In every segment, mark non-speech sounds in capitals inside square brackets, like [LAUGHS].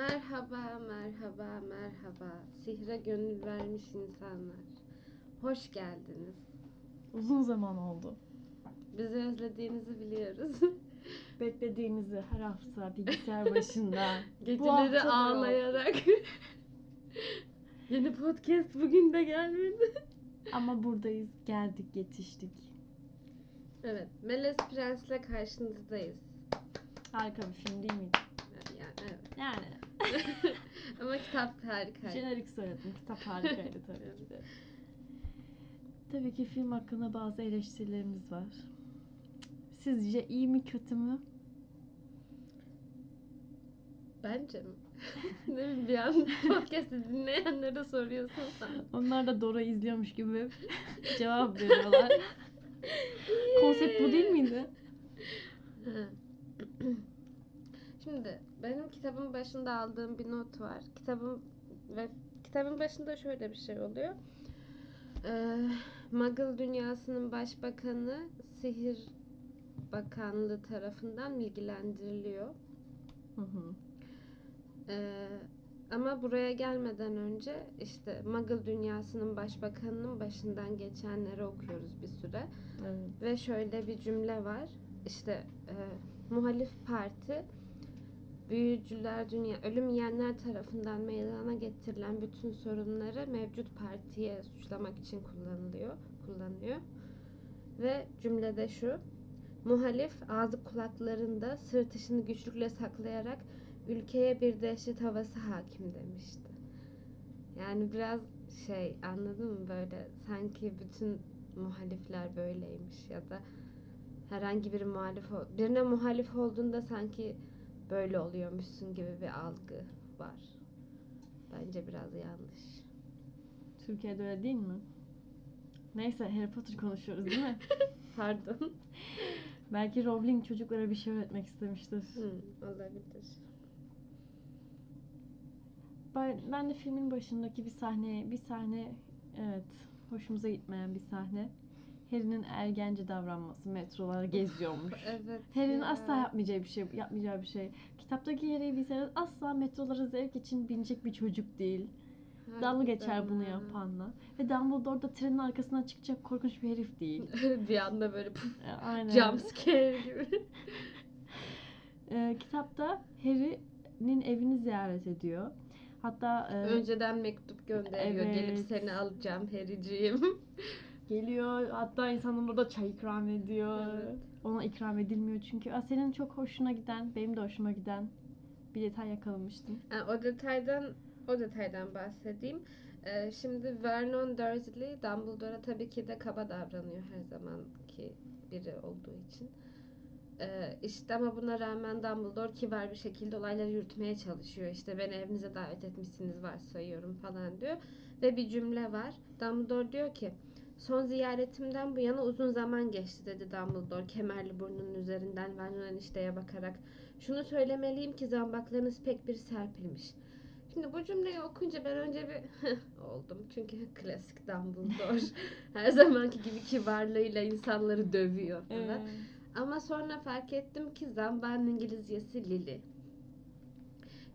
Merhaba, merhaba, merhaba. Sihre gönül vermiş insanlar. Hoş geldiniz. Uzun zaman oldu. Bizi özlediğinizi biliyoruz. [LAUGHS] Beklediğinizi her hafta bilgisayar başında. [LAUGHS] Geceleri hafta da ağlayarak. [LAUGHS] Yeni podcast bugün de gelmedi. Ama buradayız, geldik, yetiştik. Evet, Melez Prens'le karşınızdayız. Harika bir film değil miydi? Yani evet. Yani. Ama kitap harika. Jenerik söyledim, kitap harikaydı tabii ki de. Tabii ki film hakkında bazı eleştirilerimiz var. Sizce iyi mi kötü mü? Bence mi? [LAUGHS] ne bileyim bir an podcast'ı dinleyenlere soruyorsun sen. Onlar da Dora izliyormuş gibi cevap veriyorlar. Konsept bu değil miydi? [LAUGHS] Şimdi benim kitabın başında aldığım bir not var. Kitabın ve kitabın başında şöyle bir şey oluyor. Ee, Muggle dünyasının başbakanı Sihir Bakanlığı tarafından bilgilendiriliyor. Hı hı. Ee, ama buraya gelmeden önce işte Muggle dünyasının başbakanının başından geçenleri okuyoruz bir süre. Evet. Ve şöyle bir cümle var. İşte e, muhalif parti büyücüler dünya ölüm yiyenler tarafından meydana getirilen bütün sorunları mevcut partiye suçlamak için kullanılıyor, kullanıyor. Ve cümlede şu. Muhalif ağzı kulaklarında sırtışını güçlükle saklayarak ülkeye bir dehşet havası hakim demişti. Yani biraz şey anladın mı böyle sanki bütün muhalifler böyleymiş ya da herhangi bir muhalif birine muhalif olduğunda sanki böyle oluyormuşsun gibi bir algı var. Bence biraz yanlış. Türkiye'de öyle değil mi? Neyse Harry Potter konuşuyoruz değil mi? [LAUGHS] Pardon. Belki Rowling çocuklara bir şey öğretmek istemiştir. Hı, olabilir. Ben, ben de filmin başındaki bir sahne, bir sahne evet hoşumuza gitmeyen bir sahne. Harry'nin ergence davranması, metroları geziyormuş. Evet. Harry'nin asla yapmayacağı bir şey, yapmayacağı bir şey. Kitaptaki Harry'i bilseniz asla metrolara zevk için binecek bir çocuk değil. Dalga geçer bunu yapanla. Ve Dumbledore da trenin arkasından çıkacak korkunç bir herif değil. [LAUGHS] bir anda böyle E, Aynen. jump scare gibi. Ee, [LAUGHS] [LAUGHS] kitapta Harry'nin evini ziyaret ediyor. Hatta e, Önceden mektup gönderiyor. Gelip Evet. seni alacağım Harry'ciğim. Geliyor. Hatta insanların orada çay ikram ediyor. Evet. Ona ikram edilmiyor çünkü. Aa, senin çok hoşuna giden, benim de hoşuma giden bir detay yakalamıştım. Ha, o detaydan o detaydan bahsedeyim. Ee, şimdi Vernon Dursley Dumbledore'a tabii ki de kaba davranıyor her zamanki biri olduğu için. Ee, işte ama buna rağmen Dumbledore kibar bir şekilde olayları yürütmeye çalışıyor. İşte beni evinize davet etmişsiniz varsayıyorum falan diyor. Ve bir cümle var. Dumbledore diyor ki Son ziyaretimden bu yana uzun zaman geçti dedi Dumbledore kemerli burnunun üzerinden Vernon enişteye bakarak. Şunu söylemeliyim ki zambaklarınız pek bir serpilmiş. Şimdi bu cümleyi okunca ben önce bir [LAUGHS] oldum. Çünkü klasik Dumbledore. [LAUGHS] Her zamanki gibi kibarlığıyla insanları dövüyor falan. Ee, Ama sonra fark ettim ki Zamba'nın İngilizcesi Lily.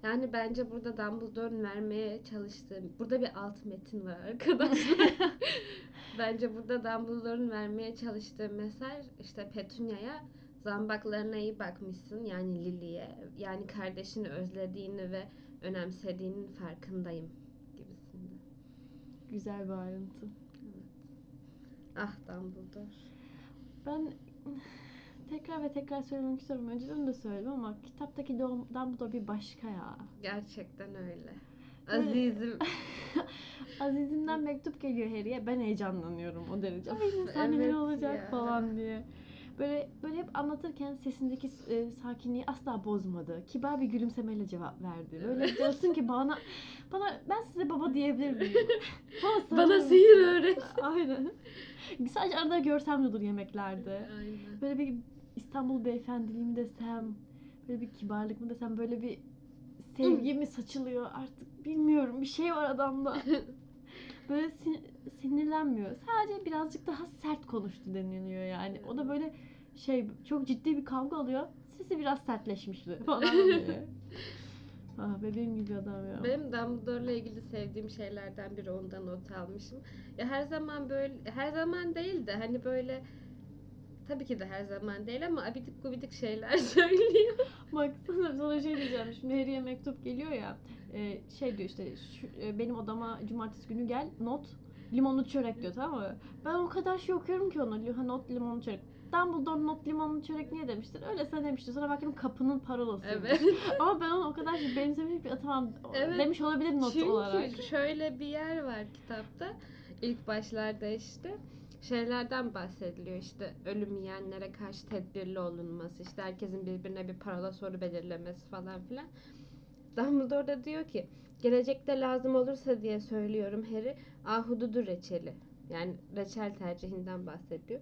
Yani bence burada Dumbledore'un vermeye çalıştığı, burada bir alt metin var arkadaşlar. [LAUGHS] bence burada Dumbledore'un vermeye çalıştığı mesaj işte Petunia'ya zambaklarına iyi bakmışsın yani Lily'ye. Yani kardeşini özlediğini ve önemsediğinin farkındayım gibisinde. güzel bir ayrıntı. Ah Dumbledore. Ben tekrar ve tekrar söylemek istiyorum. Önceden de söyledim ama kitaptaki Dum- Dumbledore bir başka ya. Gerçekten öyle. Azizim. [LAUGHS] Aziz'imden mektup geliyor Harry'e. Ben heyecanlanıyorum o derece. Ay ne sahneler evet olacak ya. falan diye. Böyle böyle hep anlatırken sesindeki e, sakinliği asla bozmadı. Kibar bir gülümsemeyle cevap verdi. Böyle diyorsun ki bana bana ben size baba diyebilir miyim? [LAUGHS] bana, Bana sihir öğret. [LAUGHS] Aynen. Sadece arada görsem de olur yemeklerde. Aynen. Böyle bir İstanbul beyefendiliği mi desem, böyle bir kibarlık mı desem, böyle bir sevgi mi saçılıyor artık bilmiyorum. Bir şey var adamda. [LAUGHS] Böyle sin- sinirlenmiyor. Sadece birazcık daha sert konuştu deniliyor yani. O da böyle şey çok ciddi bir kavga oluyor. Sesi biraz sertleşmişti [LAUGHS] falan diye. Ah bebeğim gibi adam ya. Benim Dumbledore'la ilgili sevdiğim şeylerden biri ondan not almışım. Ya her zaman böyle her zaman değil de hani böyle tabii ki de her zaman değil ama abidik gubidik şeyler [LAUGHS] söylüyor. Bak sana, şey diyeceğim. Şimdi Harry'e mektup geliyor ya. e, şey diyor işte şu, e, benim odama cumartesi günü gel not limonlu çörek diyor tamam mı? Ben o kadar şey okuyorum ki onu. Not limonlu çörek. Dumbledore not limonlu çörek niye demiştir? Öyle sen demiştir. Sonra baktım kapının parolası. Evet. [LAUGHS] Ama ben onu o kadar şey benzemiş bir tamam Evet. demiş olabilir not Çünkü olarak. şöyle bir yer var kitapta. İlk başlarda işte şeylerden bahsediliyor işte ölüm yiyenlere karşı tedbirli olunması işte herkesin birbirine bir parola soru belirlemesi falan filan. Dumbledore da diyor ki gelecekte lazım olursa diye söylüyorum Harry ahududu reçeli. Yani reçel tercihinden bahsediyor.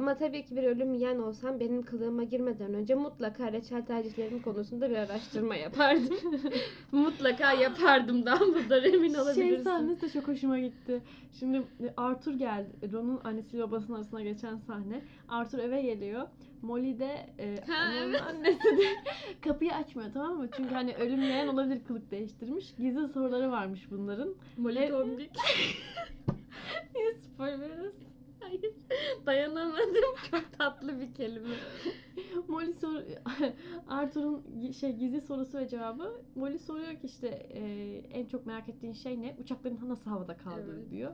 Ama tabii ki bir ölüm yiyen olsam benim kılığıma girmeden önce mutlaka reçel tercihlerim konusunda bir araştırma yapardım. [LAUGHS] mutlaka yapardım Dumbledore emin Şey olabilirsin. sahnesi de çok hoşuma gitti. Şimdi e, Arthur geldi. Ron'un annesiyle babasının arasında geçen sahne. Arthur eve geliyor. Molly de e, Ha, evet. annesi de [LAUGHS] kapıyı açmıyor tamam mı? Çünkü hani ölüm yiyen olabilir kılık değiştirmiş. Gizli soruları varmış bunların. Molly Tombik. Niye [LAUGHS] spoilers? Hayır. Dayanamadım. [LAUGHS] Çok tatlı bir kelime. Molly soru [LAUGHS] Arthur'un şey gizli sorusu ve cevabı. Molly soruyor ki işte e, en çok merak ettiğin şey ne? Uçakların nasıl havada kaldığı Evet. diyor.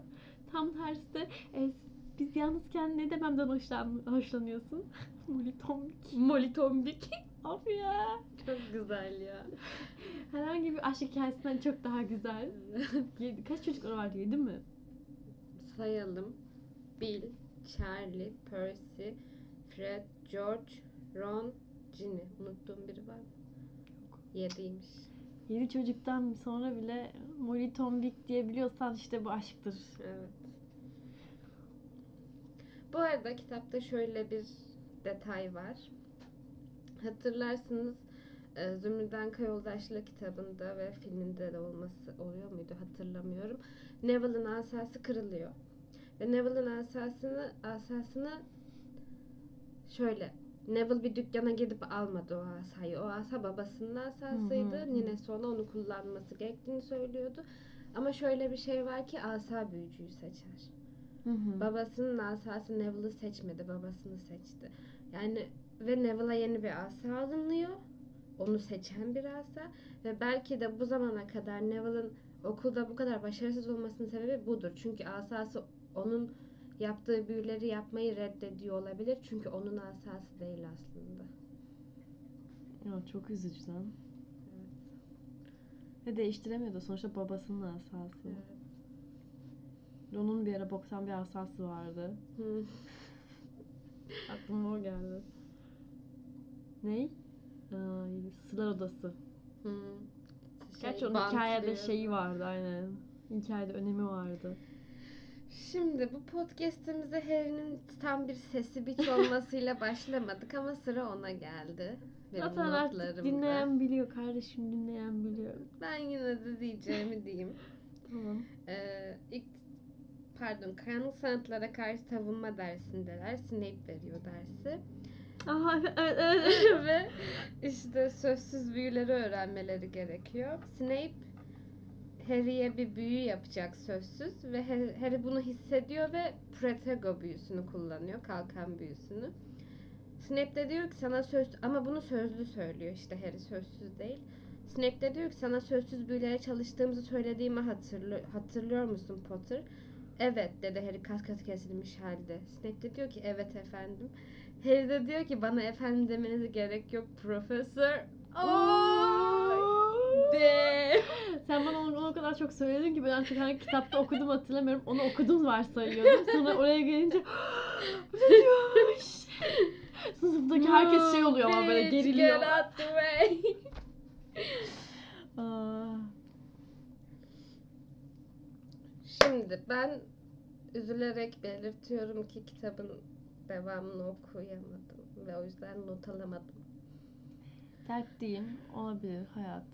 Tam tersi de e, biz yalnızken ne dememden hoşlan, hoşlanıyorsun? [LAUGHS] Molly tombik. Molly Tombik. Of ya. Çok güzel ya. Herhangi bir aşk hikayesinden çok daha güzel. Kaç çocukları vardı? Yedi mi? Sayalım. Bill, Charlie, Percy, Fred, George, Ron, Ginny. Unuttuğum biri var mı? Yediymiş. Yedi çocuktan sonra bile Molly tombik diyebiliyorsan işte bu aşktır. Evet. Bu arada kitapta şöyle bir detay var. Hatırlarsınız e, Zümrüden Kayoldaşlı kitabında ve filminde de olması oluyor muydu hatırlamıyorum. Neville'ın asası kırılıyor. Ve Neville'ın asasını asasını şöyle Neville bir dükkana gidip almadı o asayı. O asa babasının asasıydı. Hı hı. Ninesi ona onu kullanması gerektiğini söylüyordu. Ama şöyle bir şey var ki asa büyücüyü seçer. Hı hı. Babasının asası Neville'ı seçmedi, babasını seçti. Yani ve Neville'a yeni bir asa alınıyor. Onu seçen bir asa ve belki de bu zamana kadar Neville'ın okulda bu kadar başarısız olmasının sebebi budur. Çünkü asası onun yaptığı büyüleri yapmayı reddediyor olabilir. Çünkü onun asası değil aslında. Ya çok üzücü lan. Evet. Ve değiştiremiyordu. Sonuçta babasının asası. Evet. Ron'un bir ara boktan bir asası vardı. [LAUGHS] Aklıma o geldi. Ney? Aa, Sılar Odası. Hı. Gerçi Şey, onun hikayede şeyi vardı aynen. Hikayede önemi vardı. Şimdi bu podcast'imize Harry'nin tam bir sesi biç olmasıyla [LAUGHS] başlamadık ama sıra ona geldi. Benim Zaten artık notlarımda. dinleyen biliyor kardeşim dinleyen biliyor. Ben yine de diyeceğimi diyeyim. [LAUGHS] Tamam. Ee, ilk pardon karanlık sanatlara karşı savunma dersindeler. Snape veriyor dersi. Aha evet [LAUGHS] evet. Ve işte sözsüz büyüleri öğrenmeleri gerekiyor. Snape Harry'e bir büyü yapacak sözsüz ve Harry, bunu hissediyor ve Protego büyüsünü kullanıyor, kalkan büyüsünü. Snape de diyor ki sana söz ama bunu sözlü söylüyor işte Harry sözsüz değil. Snape de diyor ki sana sözsüz büyülere çalıştığımızı söylediğimi hatırlıyor, hatırlıyor musun Potter? Evet dedi Harry kas kas kesilmiş halde. Snape de diyor ki evet efendim. Harry de diyor ki bana efendim demenize gerek yok profesör. Ay, de. Sen bana onu o kadar çok söyledin ki ben artık hangi kitapta okudum hatırlamıyorum. Onu okudum varsayıyordum. Sonra oraya gelince [GASPS] bu ne diyormuş? Sınıftaki herkes şey oluyor ama böyle geriliyor. Get out the way. Aa, [LAUGHS] Şimdi ben üzülerek belirtiyorum ki kitabın devamını okuyamadım ve o yüzden not alamadım. dert değil. Olabilir hayat.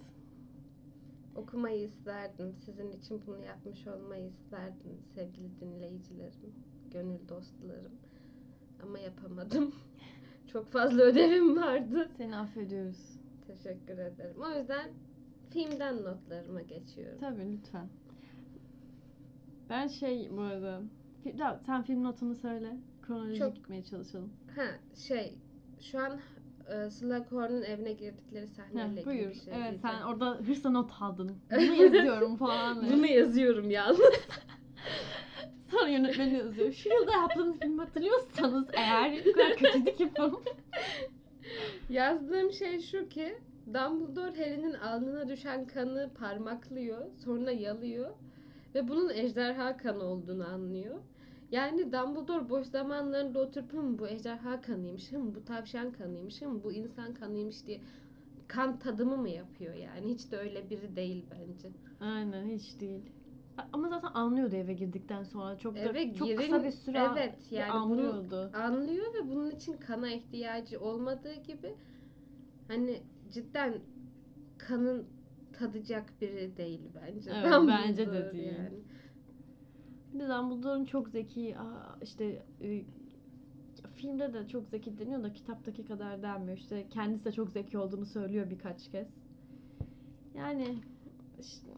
Okumayı isterdim. Sizin için bunu yapmış olmayı isterdim sevgili dinleyicilerim, gönül dostlarım. Ama yapamadım. [LAUGHS] Çok fazla ödevim vardı. Seni affediyoruz. Teşekkür ederim. O yüzden filmden notlarıma geçiyorum. Tabii lütfen. Ben şey bu arada. Ya, sen film notunu söyle. Kronolojik Çok- gitmeye çalışalım. Ha şey şu an e, Slughorn'un evine girdikleri sahneyle ilgili buyur. bir şey evet diyeceğim. sen orada hırsla not aldın. [LAUGHS] Bunu yazıyorum falan. Bunu yazıyorum yalnız. [LAUGHS] Sonra yönetmeni yazıyor. Şu yılda yaptığınız filmi hatırlıyorsanız eğer bu kadar kötüydü ki film. [LAUGHS] Yazdığım şey şu ki Dumbledore Harry'nin alnına düşen kanı parmaklıyor, sonra yalıyor ve bunun ejderha kanı olduğunu anlıyor. Yani Dumbledore boş zamanlarında oturup "Hım, bu ejderha kanıymış, hım, bu tavşan kanıymış, hım, bu insan kanıymış diye kan tadımı mı yapıyor yani? Hiç de öyle biri değil bence. Aynen hiç değil. Ama zaten anlıyordu eve girdikten sonra. Çok da Eve çok girin- kısa bir süre evet, yani bunu- anlıyordu. Anlıyor ve bunun için kana ihtiyacı olmadığı gibi hani cidden kanın tadacak biri değil bence. Evet, bence de değil. Yani. Bir de Dumbledore'un çok zeki, aa, işte e, filmde de çok zeki deniyor da kitaptaki kadar denmiyor. İşte kendisi de çok zeki olduğunu söylüyor birkaç kez. Yani işte,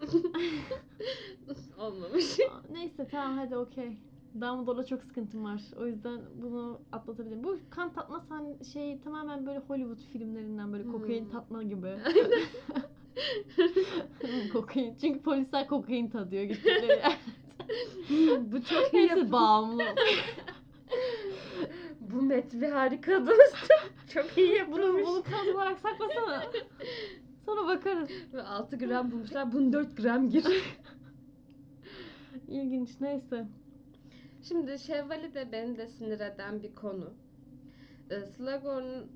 [LAUGHS] Olmamış. neyse tamam hadi okey. Dumbledore'la çok sıkıntım var. O yüzden bunu atlatabilirim. Bu kan tatma sen şey tamamen böyle Hollywood filmlerinden böyle kokain Hmm. tatma gibi. [LAUGHS] [LAUGHS] kokain. Çünkü polisler kokain tadıyor gittikleri. Bu çok iyi yapım. bağımlı. Bu met bir harika dostum. Çok iyi Bunu, yapılmış. bunu kaz olarak saklasana. Sonra bakarız. Ve 6 gram bulmuşlar. Bunun 4 gram gir. İlginç neyse. Şimdi şevvali de beni de sinir eden bir konu. Ee, Slughorn'un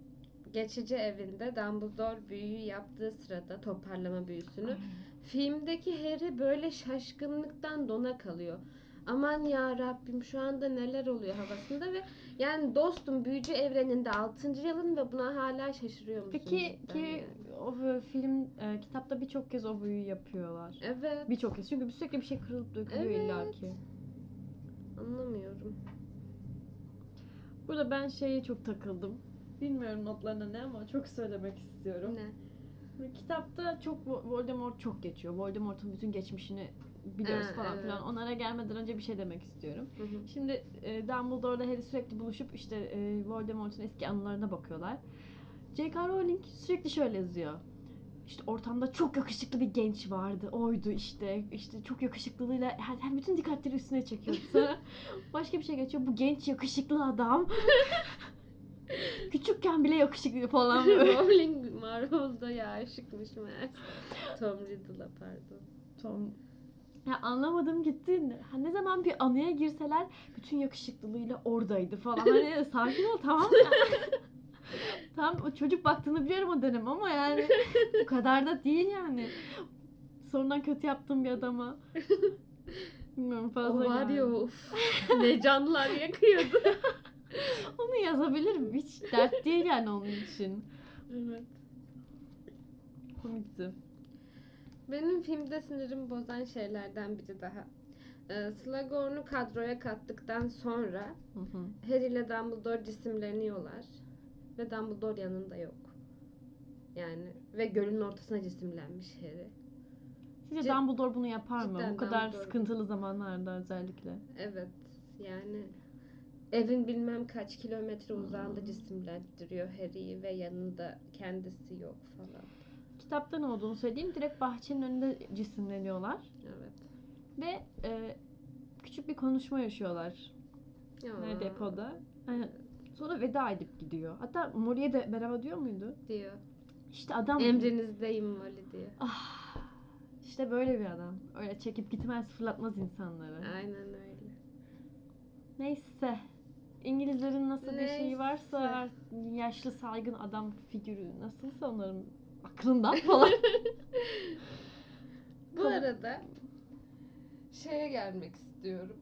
geçici evinde Dumbledore büyüyü yaptığı sırada toparlama büyüsünü filmdeki Harry böyle şaşkınlıktan dona kalıyor. Aman ya Rabbim şu anda neler oluyor havasında ve yani dostum büyücü evreninde 6. yılın ve buna hala şaşırıyor musun? Peki ki yani? o böyle film e, kitapta birçok kez o büyüyü yapıyorlar. Evet Birçok kez. Çünkü sürekli bir şey kırılıp dökülüyor Evet. illaki. anlamıyorum. Burada ben şeye çok takıldım. Bilmiyorum notlarına ne ama çok söylemek istiyorum. Ne? Kitapta çok Vo- Voldemort çok geçiyor. Voldemort'un bütün geçmişini biliyoruz Ha, falan filan. Onlara gelmeden önce bir şey demek istiyorum. Hı hı. Şimdi e, Dumbledore'la Harry sürekli buluşup işte e, Voldemort'un eski anılarına bakıyorlar. J.K. Rowling sürekli şöyle yazıyor. İşte ortamda çok yakışıklı bir genç vardı. Oydu işte. İşte çok yakışıklılığıyla her, her bütün dikkatleri üstüne çekiyor. [LAUGHS] Sonra başka bir şey geçiyor. Bu genç yakışıklı adam [LAUGHS] küçükken bile yakışıklı falan. Rowling Marvel'da [LAUGHS] ya aşıkmış meğer. Tom Riddle'a pardon. Tom ya anlamadım gitti. Ha, ne zaman bir anıya girseler bütün yakışıklılığıyla oradaydı falan. Hani [LAUGHS] sakin ol tamam mı? [LAUGHS] tamam o çocuk baktığını biliyorum o dönem ama yani o kadar da değil yani. Sonradan kötü yaptığım bir adama. Bilmiyorum fazla O var ya of. ne canlar yakıyordu. Onu yazabilirim. Hiç dert değil yani onun için. evet. Komikti. Benim filmde sinirimi bozan şeylerden biri daha. Ee, Slughorn'u kadroya kattıktan sonra Hı hı. Harry ile Dumbledore cisimleniyorlar. Ve Dumbledore yanında yok. Yani ve gölün ortasına cisimlenmiş Harry. Sizce Cid- Dumbledore bunu yapar mı? Bu kadar Dumbledore. sıkıntılı zamanlarda özellikle. Evet yani evin bilmem kaç kilometre uzağında Hmm. cisimlendiriyor Harry'i ve yanında kendisi yok falan. Kitapta ne olduğunu söyleyeyim. Direkt bahçenin önünde cisimleniyorlar. Evet. Ve e, küçük bir konuşma yaşıyorlar. Ya, depoda. Yani sonra veda edip gidiyor. Hatta Mori'ye de merhaba diyor muydu? diyor. İşte adam... Emrinizdeyim Molly diyor. Ah, işte böyle bir adam. Öyle çekip gitmez fırlatmaz insanları. Aynen öyle. Neyse. İngilizlerin nasıl bir şeyi varsa Neyse. yaşlı saygın adam figürü nasılsa onların aklından falan. [LAUGHS] Bu arada şeye gelmek istiyorum.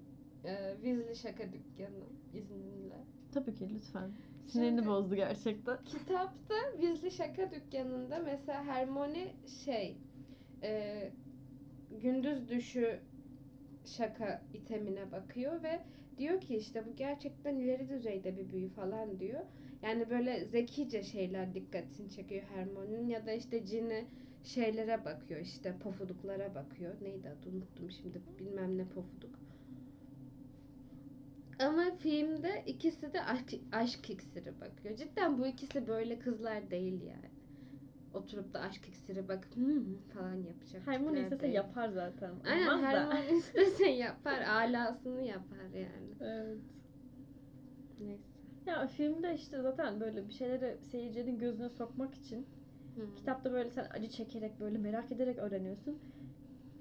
Ee, Weasley şaka dükkanı izninle. Tabii ki lütfen. Sinirini Şimdi- bozdu gerçekten. Kitapta Weasley şaka dükkanında mesela Hermione şey e, gündüz düşü şaka itemine bakıyor ve diyor ki işte bu gerçekten ileri düzeyde bir büyü falan diyor. Yani böyle zekice şeyler dikkatini çekiyor Hermione'nin ya da işte Ginny şeylere bakıyor işte pofuduklara bakıyor. Neydi adı unuttum şimdi bilmem ne pofuduk. Ama filmde ikisi de aşk, aşk iksiri bakıyor. Cidden bu ikisi böyle kızlar değil yani. Oturup da aşk iksiri bakıp "Hmm" falan yapacak. Hermione istese değil. yapar zaten. Aynen Olmaz. Hermione [LAUGHS] istese yapar. Alasını yapar yani. Evet. Neyse. Ya filmde işte zaten böyle bir şeyleri seyircinin gözüne sokmak için Hı. kitapta böyle sen acı çekerek böyle merak ederek öğreniyorsun.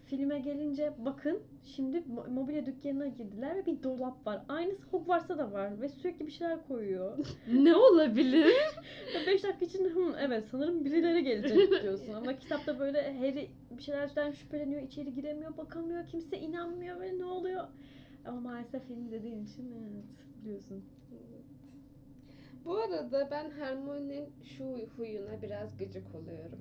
Filme gelince bakın şimdi mo- mobilya dükkanına girdiler ve bir dolap var. Aynısı Hogwarts'ta da var ve sürekli bir şeyler koyuyor. [LAUGHS] ne olabilir? 5 dakika içinde "Hı, evet sanırım birileri gelecek diyorsun ama kitapta böyle Harry bir şeylerden şüpheleniyor, içeri giremiyor, bakamıyor, kimse inanmıyor ve ne oluyor? Ama maalesef film dediğin için evet biliyorsun. Bu arada ben Hermione'nin şu huyuna biraz gıcık oluyorum.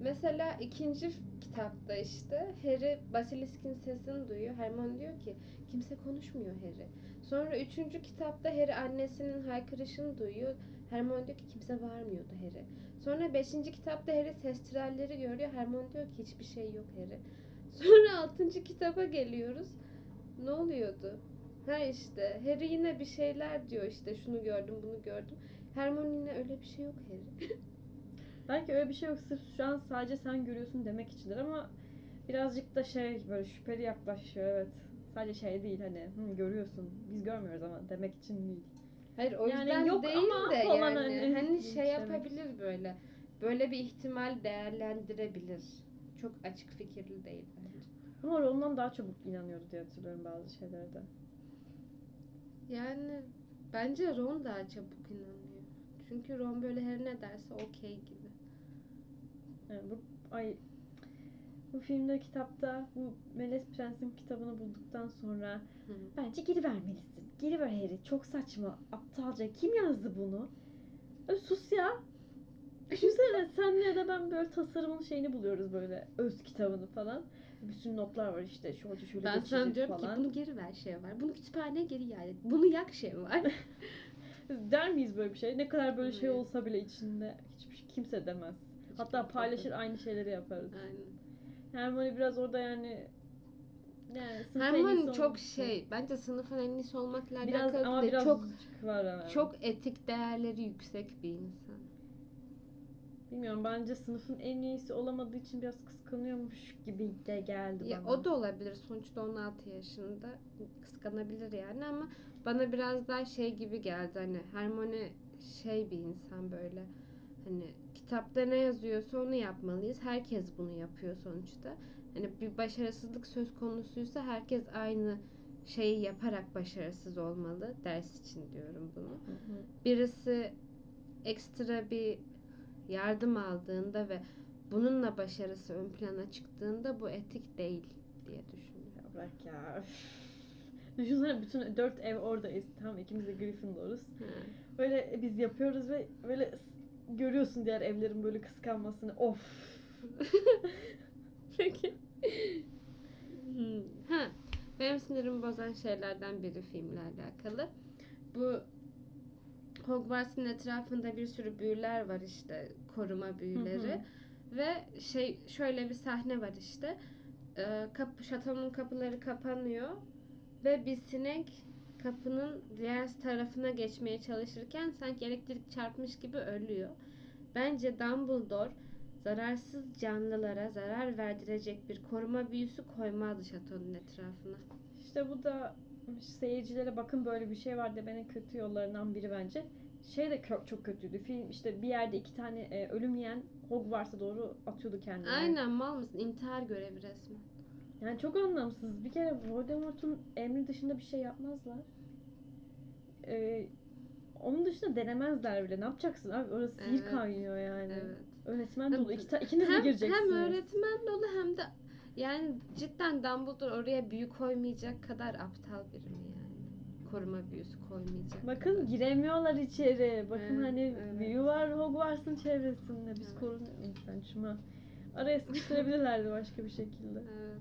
Mesela ikinci kitapta işte Harry Basilisk'in sesini duyuyor. Hermione diyor ki kimse konuşmuyor Harry. Sonra üçüncü kitapta Harry annesinin haykırışını duyuyor. Hermione diyor ki kimse varmıyordu Harry. Sonra beşinci kitapta Harry sestralleri görüyor. Hermione diyor ki hiçbir şey yok Harry. Sonra altıncı kitaba geliyoruz. Ne oluyordu? Ha işte Harry yine bir şeyler diyor işte şunu gördüm bunu gördüm. Hermione yine öyle bir şey yok Harry. [LAUGHS] Belki öyle bir şey yok sırf şu an sadece sen görüyorsun demek içindir ama birazcık da şey böyle şüpheli yaklaşıyor evet. Sadece şey değil hani "Hı, görüyorsun biz görmüyoruz ama demek için değil. Hayır o Yani yüzden yok değil ama de yani hani hani demek şey yapabilir böyle. Böyle bir ihtimal değerlendirebilir. Çok açık fikirli değil bence. Ama Ron'dan daha çabuk inanıyordu diye hatırlıyorum bazı şeylere de. Yani bence Ron daha çabuk inanıyor. Çünkü Ron böyle her ne derse okey gibi. Yani bu ay bu filmde kitapta bu Melez Prens'in kitabını bulduktan sonra Hı. bence geri vermelisin. Geri ver Harry. Çok saçma. Aptalca. Kim yazdı bunu? Ö, sus ya. [LAUGHS] Düşünsene senle ya da ben böyle tasarımın şeyini buluyoruz böyle öz kitabını falan. Bir sürü notlar var işte şöyle şöyle Ben sana diyorum falan. ki bunu geri ver şey var. Bunu kütüphaneye geri iade et. Bunu yak şey var. [LAUGHS] Der miyiz böyle bir şey? Ne kadar böyle şey olsa bile içinde hiçbir şey kimse demez. Hatta kimse paylaşır demez. aynı şeyleri yaparız. Aynen. Hermione biraz orada yani yani Hermione çok şey, bence sınıfın en iyisi olmakla biraz alakalı ama değil. biraz Çok var çok etik değerleri yüksek bir insan. Bilmiyorum bence sınıfın en iyisi olamadığı için biraz kıskanıyormuş gibi de geldi Ya bana. o da olabilir. Sonuçta 16 yaşında kıskanabilir yani ama bana biraz daha şey gibi geldi hani Hermione şey bir insan böyle hani kitapta ne yazıyorsa onu yapmalıyız. Herkes bunu yapıyor sonuçta. Hani bir başarısızlık söz konusuysa herkes aynı şeyi yaparak başarısız olmalı. Ders için diyorum bunu. Hı hı. birisi ekstra bir yardım aldığında ve bununla başarısı ön plana çıktığında bu etik değil diye düşünüyorum. Bırak ya. Düşünsene bütün dört ev oradayız. Tamam ikimiz de Gryffindor'uz. Böyle biz yapıyoruz ve böyle görüyorsun diğer evlerin böyle kıskanmasını. Of. [LAUGHS] Peki. Ha, benim sinirimi bozan şeylerden biri filmle alakalı. Bu Hogwarts'ın etrafında bir sürü büyüler var işte koruma büyüleri Hı ve şey şöyle bir sahne var işte Ee, kapı şatonun kapıları kapanıyor ve bir sinek kapının diğer tarafına geçmeye çalışırken sanki elektrik çarpmış gibi ölüyor. Bence Dumbledore zararsız canlılara zarar verdirecek bir koruma büyüsü koymazdı şatonun etrafına. İşte bu da seyircilere bakın böyle bir şey var demenin kötü yollarından biri bence. Şey de kö- çok kötüydü. Film işte bir yerde iki tane e, ölüm yiyen Hogwarts'a doğru atıyordu kendini. Aynen mal mısın? İntihar görevi resmen. Yani çok anlamsız. Bir kere Voldemort'un emri dışında bir şey yapmazlar. Ee, onun dışında denemezler bile. Ne yapacaksın abi? Orası sihir Evet. kaynıyor yani. Evet. Öğretmen dolu. İki ta- ikiniz mi Hem, gireceksiniz? hem öğretmen dolu hem de yani cidden Dumbledore oraya büyü koymayacak kadar aptal biri mi yani? Koruma büyüsü koymayacak Bakın kadar. giremiyorlar içeri. Bakın Evet, hani evet. büyü var Hogwarts'ın çevresinde. Biz Evet. Ben şuna araya sıkıştırabilirlerdi başka bir şekilde. Evet.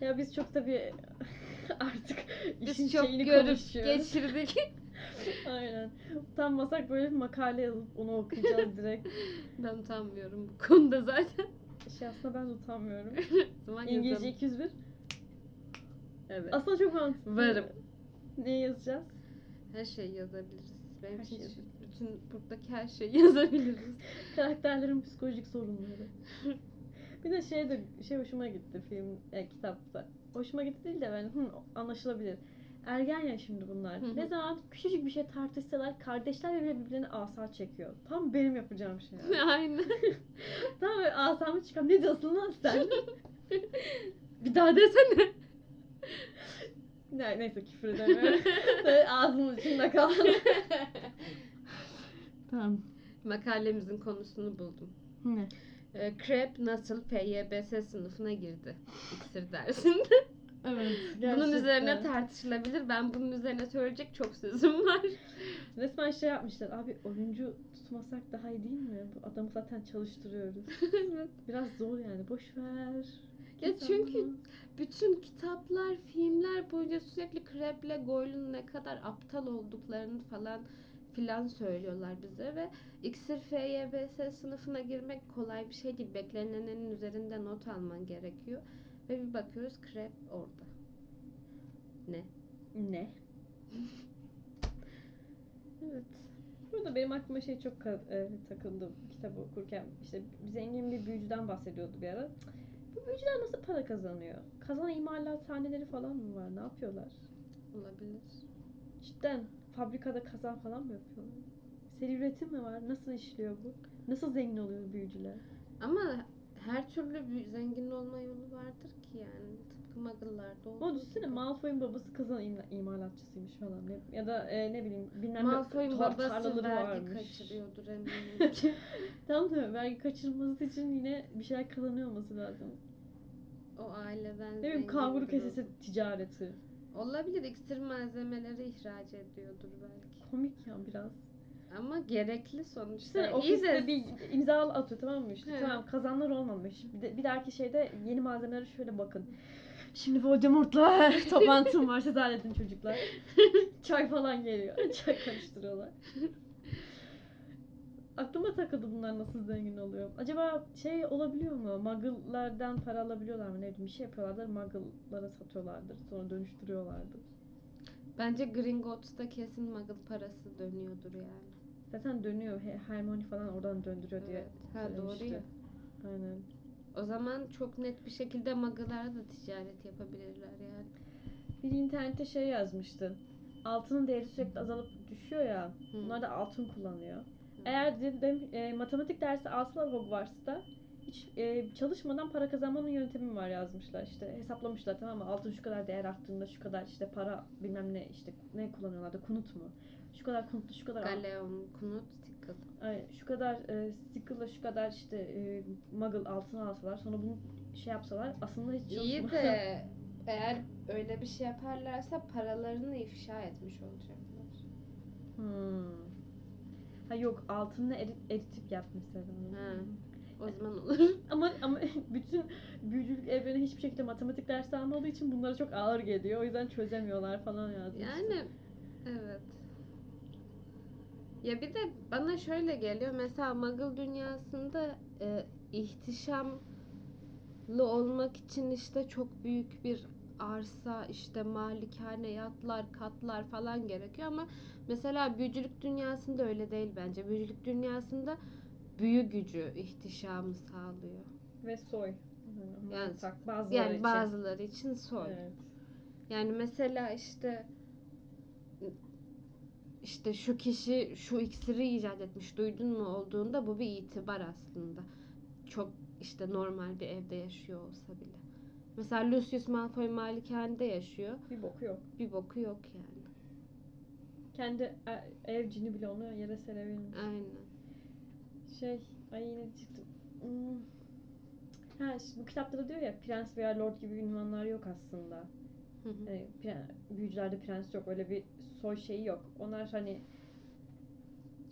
Ya biz çok tabii [LAUGHS] artık işin Biz çok şeyini görüp konuşuyoruz. geçirdik. [LAUGHS] Aynen. Utanmasak böyle bir makale yazıp onu okuyacağız direkt. [LAUGHS] ben utanmıyorum bu konuda zaten. Şey aslında ben de utanmıyorum. [LAUGHS] İngilizce yazalım. 201. Evet. Aslında çok mantıklı. Varım. Ne yazacağız? Her şeyi yazabiliriz. Benim Her şu- bütün buradaki her şeyi [LAUGHS] yazabiliriz. Karakterlerin psikolojik sorunları. [LAUGHS] bir de şey de şey hoşuma gitti film e, kitapta. Hoşuma gitti değil de ben hı, anlaşılabilir. Ergen ya şimdi bunlar. Hı hı. Ne zaman küçücük bir şey tartışsalar kardeşler bile birbirlerine asa çekiyor. Tam benim yapacağım şey. yani. [LAUGHS] Aynen. [LAUGHS] Tam böyle asamı çıkar. Ne diyorsun lan sen? [LAUGHS] Bir daha desene. ne, neyse küfür edemiyorum. ağzımın içinde kaldı. tamam. Makalemizin konusunu buldum. Ne? Ee, Krep nasıl FYBS sınıfına girdi? İksir dersinde. Evet. Bunun üzerine tartışılabilir. Ben bunun üzerine söyleyecek çok sözüm [LAUGHS] var. Resmen şey yapmışlar. Abi oyuncu tutmasak daha iyi değil mi? Bu adamı zaten çalıştırıyoruz. [LAUGHS] evet. Biraz zor yani. Boş ver. Ya çünkü bütün kitaplar, filmler boyunca sürekli Krep'le Goyle'un ne kadar aptal olduklarını falan filan söylüyorlar bize ve İksir FYBS sınıfına girmek kolay bir şey değil. Beklenenin üzerinde not alman gerekiyor. Ve bir bakıyoruz Krep orada. Ne? ne? Evet. Burada benim aklıma şey çok e, takıldı kitabı okurken. İşte zengin bir büyücüden bahsediyordu bir ara. Bu büyücüler nasıl para kazanıyor? Kazan imalathaneleri falan mı var? Ne yapıyorlar? Olabilir. Cidden fabrikada kazan falan mı yapıyorlar? Seri üretim mi var? Nasıl işliyor bu? Nasıl zengin oluyor büyücüler? Ama her türlü zengin olma yolu vardır ki yani. Tıpkı Muggle'larda olduğu Ama düşünsene. Malfoy'un babası kazan im- imalatçısıymış falan. Ne- Ya da e, ne bileyim bilmem Malfoy'un tar- babası tarlaları vergi varmış. kaçırıyordur [LAUGHS] eminim. Tamam da vergi kaçırılması için yine bir şeyler kazanıyor olması lazım. o aileden Ne bileyim zengin kanguru biri kesesi ticareti. Olabilir iksir malzemeleri ihraç ediyordur belki. Komik ya biraz. Ama gerekli sonuçta. Ofiste de bir imza atıyor tamam mı işte Evet. tamam kazanlar olmamış. Bir, de, bir dahaki şeyde yeni malzemelere şöyle bakın. Şimdi Voldemort'la [LAUGHS] toplantım var siz halledin çocuklar. [LAUGHS] Çay falan geliyor. [LAUGHS] Çay karıştırıyorlar. Aklıma takıldı bunlar nasıl zengin oluyor. Acaba şey olabiliyor mu? Muggle'lardan para alabiliyorlar mı? Ne bileyim bir şey yapıyorlardır. Muggle'lara satıyorlardır. Sonra dönüştürüyorlardır. bence Gringotts'ta kesin Muggle parası dönüyordur yani. Zaten dönüyor. He- Hermione falan oradan döndürüyor diye. Evet. Ha doğru ya. Aynen. O zaman çok net bir şekilde Muggle'lara da ticaret yapabilirler yani. Bir internette şey yazmıştı. Altının değeri sürekli azalıp düşüyor ya. Hı. Bunlar da altın kullanıyor. Eğer dedim e, matematik dersi alsalar Hogwarts'ta hiç e, çalışmadan para kazanmanın yöntemi var yazmışlar işte hesaplamışlar tamam mı altın şu kadar değer arttığında şu kadar işte para bilmem ne işte ne kullanıyorlardı kunut mu şu kadar kunutlu şu kadar Galeon, Knut, Tickle. Ay, şu kadar e, stickle'la şu kadar işte e, muggle altın alsalar sonra bunu şey yapsalar aslında hiç İyi de [LAUGHS] eğer öyle bir şey yaparlarsa paralarını ifşa etmiş olacaklar. Hmm. Ha yok altını eri, eritip yapmışlar onu. Ha. O zaman olur. [LAUGHS] Ama ama [LAUGHS] bütün büyücülük evreni hiçbir şekilde matematik dersi almadığı için bunlara çok ağır geliyor. O yüzden çözemiyorlar falan yazmış. Yani evet. Ya bir de bana şöyle geliyor. Mesela Muggle dünyasında e, ihtişamlı olmak için işte çok büyük bir arsa, işte malikane, yatlar, katlar falan gerekiyor ama mesela büyücülük dünyasında öyle değil bence. Büyücülük dünyasında büyü gücü ihtişamı sağlıyor. Ve soy. Yani, tak, bazıları Yani için. bazıları için soy. Evet. Yani mesela işte işte şu kişi şu iksiri icat etmiş duydun mu olduğunda bu bir itibar aslında. Çok işte normal bir evde yaşıyor olsa bile. Mesela Lucius Malfoy malikanede yaşıyor. Bir boku yok. Bir boku yok yani. Kendi e- ev cini bile onu yere serebilmiş. Aynen. Şey, ay yine çıktım. Hmm. Ha, işte bu kitapta da diyor ya prens veya lord gibi ünvanlar yok aslında. Hı hı. Pre- büyücülerde prens yok. Öyle bir soy şeyi yok. Onlar hani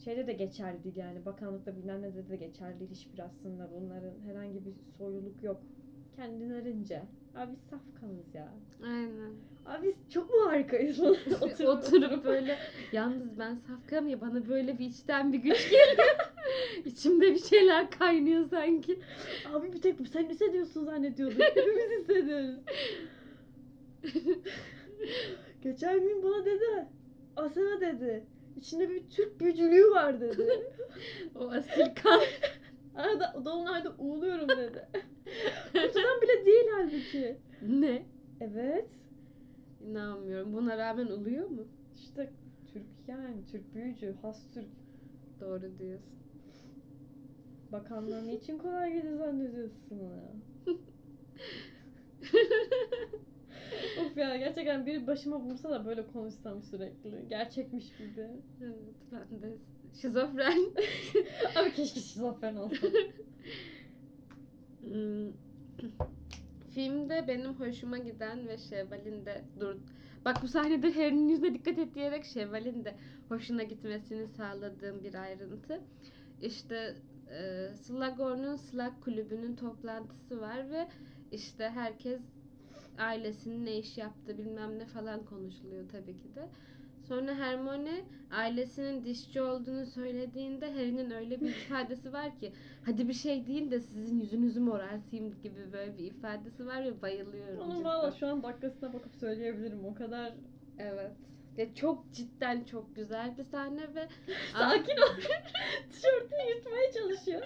şeyde de geçerli değil yani. Bakanlıkta bilmem ne de geçerli değil hiçbir aslında. Bunların herhangi bir soyluluk yok. Kendilerince. Abi safkanız ya. Aynen. Abi biz çok mu harikayız? [LAUGHS] oturup, [LAUGHS] Oturup böyle yalnız ben safkanım ya bana böyle bir içten bir güç geliyor. [LAUGHS] İçimde bir şeyler kaynıyor sanki. Abi bir tek sen hissediyorsun zannediyordum. Hepimiz hissediyoruz. Geçen gün bana dedi. Asena dedi. İçinde bir Türk büyücülüğü var dedi. [LAUGHS] O asil [LAUGHS] kan. Arada dolunayda uğuluyorum dedi. [LAUGHS] Kutudan bile değil halbuki. ne? Evet. İnanmıyorum. Buna rağmen oluyor mu? İşte Türk yani Türk büyücü, has Türk. Doğru diyorsun. Bakanlar niçin kolay gelir zannediyorsun ya? [LAUGHS] of ya gerçekten biri başıma vursa da böyle konuşsam sürekli. Gerçekmiş gibi. Evet ben de şizofren. [LAUGHS] Abi keşke şizofren olsam. Hmm. [CLEARS THROAT] Filmde benim hoşuma giden ve Şevval'in de dur. Bak bu sahnede Harry'nin yüzüne dikkat et diyerek Şevval'in de hoşuna gitmesini sağladığım bir ayrıntı. İşte e, Slughorn'un Slug kulübünün toplantısı var ve işte herkes ailesinin ne iş yaptığı bilmem ne falan konuşuluyor tabii ki de. Sonra Hermione ailesinin dişçi olduğunu söylediğinde Harry'nin öyle bir [LAUGHS] ifadesi var ki hadi bir şey deyin de sizin yüzünüzü morartayım gibi böyle bir ifadesi var ve bayılıyorum. Onun cidden. valla şu an dakikasına bakıp söyleyebilirim. O kadar Evet. Ya çok cidden çok güzel bir sahne ve [LAUGHS] sakin ol. [LAUGHS] Tişörtünü yırtmaya çalışıyor.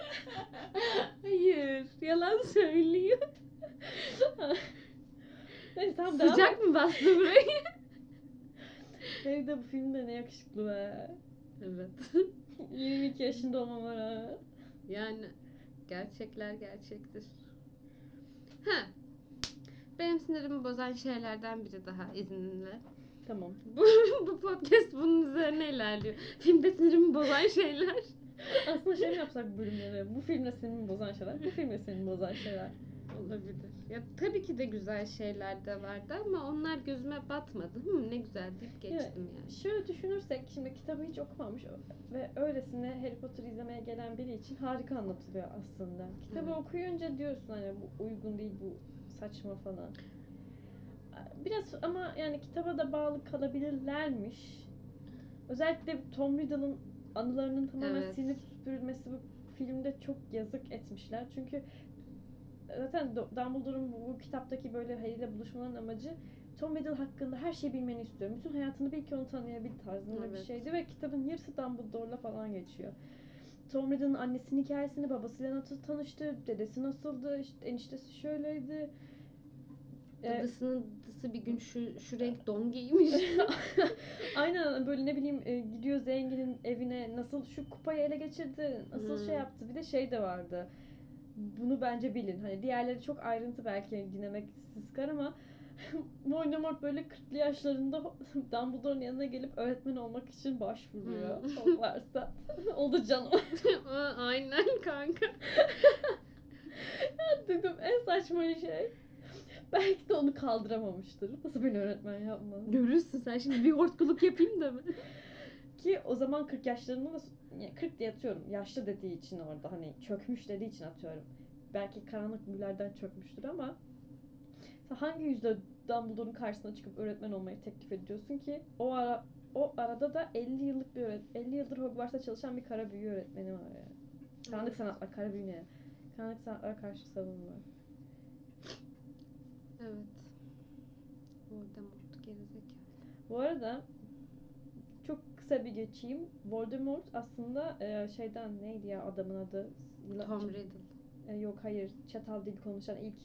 Hayır, yalan söylüyor. Neyse tamam devam. Sıcak mı bastı burayı? [LAUGHS] Harry de bu filmde ne yakışıklı be. evet. [LAUGHS] 22 yaşında olmama rağmen. Yani gerçekler gerçektir. Ha. Benim sinirimi bozan şeylerden biri daha izninle. Tamam. Bu, [LAUGHS] bu podcast bunun üzerine ilerliyor. Filmde sinirimi bozan şeyler. Aslında şey mi yapsak bölümleri? Bu filmle senin bozan şeyler, bu filmle senin bozan şeyler. Olabilir. Ya tabii ki de güzel şeyler de vardı ama onlar gözüme batmadı. Hı, ne güzel deyip geçtim yani. Şöyle düşünürsek şimdi kitabı hiç okumamış ve öylesine Harry Potter izlemeye gelen biri için harika anlatılıyor aslında. Kitabı Evet. okuyunca diyorsun hani bu uygun değil bu saçma falan. Biraz ama yani kitaba da bağlı kalabilirlermiş. Özellikle Tom Riddle'ın anılarının tamamen Evet. silinip süpürülmesi bu filmde çok yazık etmişler. Çünkü zaten Do- Dumbledore'un bu, bu kitaptaki böyle Harry ile buluşmaların amacı Tom Riddle hakkında her şeyi bilmeni istiyorum. Bütün hayatını bil ki onu tanıyabil tarzında bir Evet. şeydi ve kitabın yarısı Dumbledore'la falan geçiyor. Tom Riddle'ın annesinin hikayesini, babasıyla nasıl tanıştı, dedesi nasıldı, işte eniştesi şöyleydi. Ee, Dadısının dadısı bir gün şu, şu renk [LAUGHS] don giymiş. [LAUGHS] Aynen böyle ne bileyim e, gidiyor zenginin evine nasıl şu kupayı ele geçirdi, nasıl Hmm. şey yaptı. Bir de şey de vardı. Bunu bence bilin. Hani diğerleri çok ayrıntı belki dinlemek sıkar ama [LAUGHS] Voldemort böyle 40'lı yaşlarında [LAUGHS] Dumbledore'un yanına gelip öğretmen olmak için başvuruyor. Hmm. O varsa. [LAUGHS] Oldu canım. Aa, Aynen kanka. Dedim en saçma şey. Belki de onu kaldıramamıştır. Nasıl beni öğretmen yapmaz? Görürsün sen şimdi bir hortkuluk yapayım da mı? Ki o zaman 40 yaşlarında da yani 40 diye atıyorum. Yaşlı dediği için orada hani çökmüş dediği için atıyorum. Belki karanlık büyülerden çökmüştür ama hangi yüzde Dumbledore'un karşısına çıkıp öğretmen olmayı teklif ediyorsun ki o ara o arada da 50 yıllık bir öğret 50 yıldır Hogwarts'ta çalışan bir kara büyü öğretmeni var yani. Karanlık Evet. sanatlar, kara büyü ne? Karanlık sanatlara karşı savunma. Evet. Voldemort gerizekalı. Bu arada kısa bir geçeyim. Voldemort aslında e, şeyden neydi ya adamın adı? Tom Riddle. E, yok hayır. Çatal dil konuşan ilk.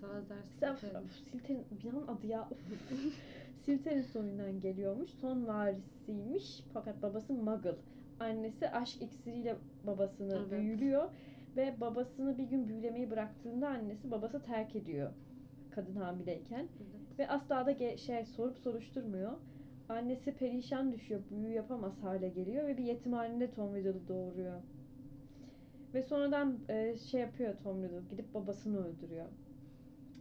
Salazar Slytherin. Silten bir an adı ya. [LAUGHS] Silterin soyundan geliyormuş. Son varisiymiş. Fakat babası Muggle. Annesi aşk iksiriyle babasını Evet. büyülüyor ve babasını bir gün büyülemeyi bıraktığında annesi babası terk ediyor. Kadın hamileyken. Evet. Ve asla da ge- şey sorup soruşturmuyor. Annesi perişan düşüyor, büyü yapamaz hale geliyor ve bir yetimhanede Tom Riddle'ı doğuruyor. Ve sonradan e, şey yapıyor Tom Riddle, gidip babasını öldürüyor.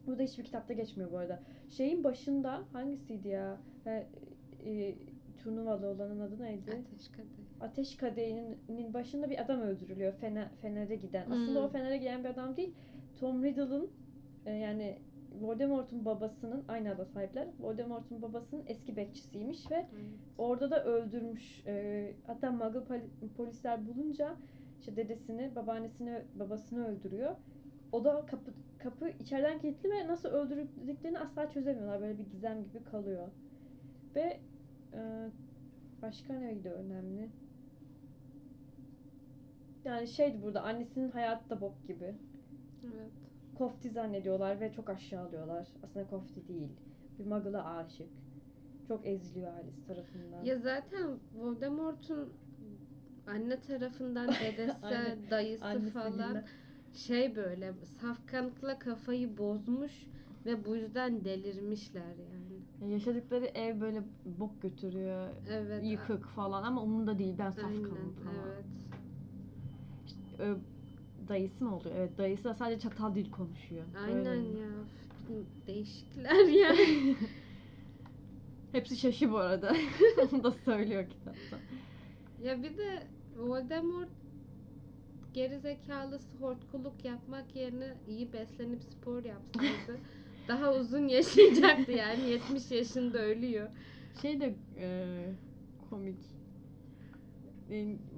Bu da hiçbir kitapta geçmiyor bu arada. Şeyin başında hangisiydi ya? E, e, turnuvalı olanın adı neydi? Ateş kadehi. Ateş Kadehi'nin başında bir adam öldürülüyor. Fener, Fener'e giden. Aslında Hmm. o Fener'e giden bir adam değil. Tom Riddle'ın e, yani Voldemort'un babasının aynı ada sahipler. Voldemort'un babasının eski bekçisiymiş ve Aynen. orada da öldürmüş. E, hatta Muggle poli- polisler bulunca işte dedesini, babaannesini, babasını öldürüyor. O da kapı kapı içeriden kilitli ve nasıl öldürdüklerini asla çözemiyorlar. Böyle bir gizem gibi kalıyor. Ve e, başka neydi önemli? Yani şeydi burada annesinin hayatı da bok gibi. Evet. Kofti zannediyorlar ve çok aşağılıyorlar. Aslında Kofti değil. Bir Muggle'a aşık. Çok eziliyor ailesi tarafından. Ya zaten Voldemort'un anne tarafından [LAUGHS] dedesi, dayısı Annesi falan Lila. şey böyle safkanlıkla kafayı bozmuş ve bu yüzden delirmişler yani. Ya yaşadıkları ev böyle bok götürüyor. Evet. Yıkık falan ama umurunda değil ben Aynen, safkanım falan. evet. Ö, dayısı mı oluyor? Evet dayısı da sadece çatal dil konuşuyor. Aynen Öyle. ya. Değişikler [LAUGHS] yani. [LAUGHS] Hepsi şaşı bu arada. [LAUGHS] Onu da söylüyor kitapta. ya bir de Voldemort geri zekalısı hortkuluk yapmak yerine iyi beslenip spor yapsaydı daha uzun yaşayacaktı yani 70 yaşında ölüyor. Şey de e, komik.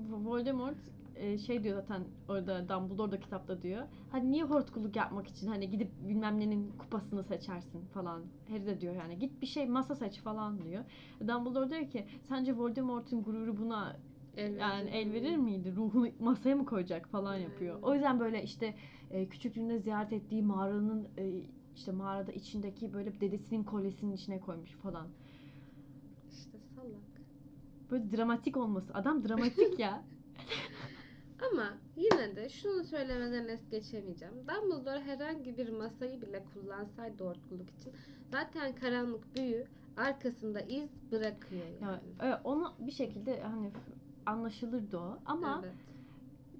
Voldemort e, şey diyor zaten orada Dumbledore da kitapta diyor. Hani niye hortkuluk yapmak için hani gidip bilmem nenin kupasını seçersin falan. Harry de diyor yani git bir şey masa seç falan diyor. Dumbledore diyor ki sence Voldemort'un gururu buna El yani el verir miydi? Ruhunu masaya mı koyacak falan yapıyor. O yüzden böyle işte e, küçüklüğünde ziyaret ettiği mağaranın e, işte mağarada içindeki böyle dedesinin kolyesinin içine koymuş falan. İşte salak. Böyle dramatik olması. Adam dramatik ya. [LAUGHS] Ama yine de şunu söylemeden es geçemeyeceğim. Dumbledore herhangi bir masayı bile kullansaydı hortkuluk için zaten karanlık büyü arkasında iz bırakıyor yani. Ya, e, onu bir şekilde hani anlaşılırdı o. Ama Evet.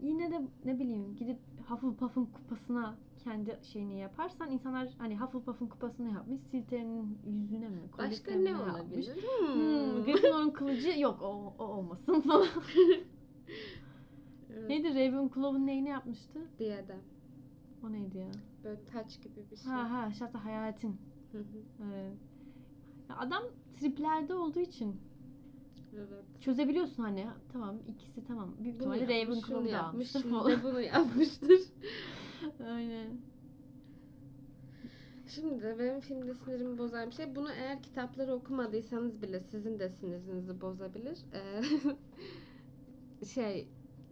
yine de ne bileyim gidip Hufflepuff'un kupasına kendi şeyini yaparsan insanlar hani Hufflepuff'un kupasını yapmış Slytherin'in yüzüne mi? Başka kolyesine mi ne yapmış? olabilir? Hmm, Hmm. Gryffindor'un kılıcı yok o, o olmasın falan. [LAUGHS] Evet, neydi Ravenclaw'un neyini yapmıştı? Diadem. O neydi ya? Böyle taç gibi bir şey. Ha ha şahsen hayaletin. Hı hı, Evet. Ya adam triplerde olduğu için evet. çözebiliyorsun hani tamam ikisi tamam büyük ihtimalle yapmış, şunu Ravenclaw da almıştır falan. [LAUGHS] bunu yapmıştır. Aynen. Şimdi de benim filmde sinirimi bozan bir şey. Bunu eğer kitapları okumadıysanız bile sizin de sinirinizi bozabilir. Ee, [LAUGHS] şey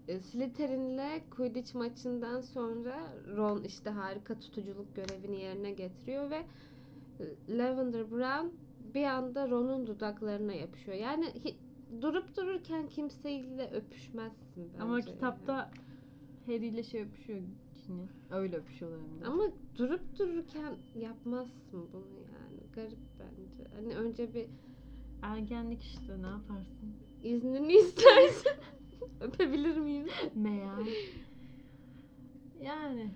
Slytherin'le Quidditch maçından sonra Ron işte harika tutuculuk görevini yerine getiriyor ve e, Lavender Brown bir anda Ron'un dudaklarına yapışıyor. Yani durup dururken kimseyle öpüşmezsin bence. Ama yani. kitapta Harry ile şey öpüşüyor Ginny. Öyle öpüşüyorlar hem de. Ama durup dururken yapmazsın bunu yani. Garip bence. Hani önce bir Ergenlik işte ne yaparsın? iznini [LAUGHS] istersen öpebilir miyim? Meğer. Yani.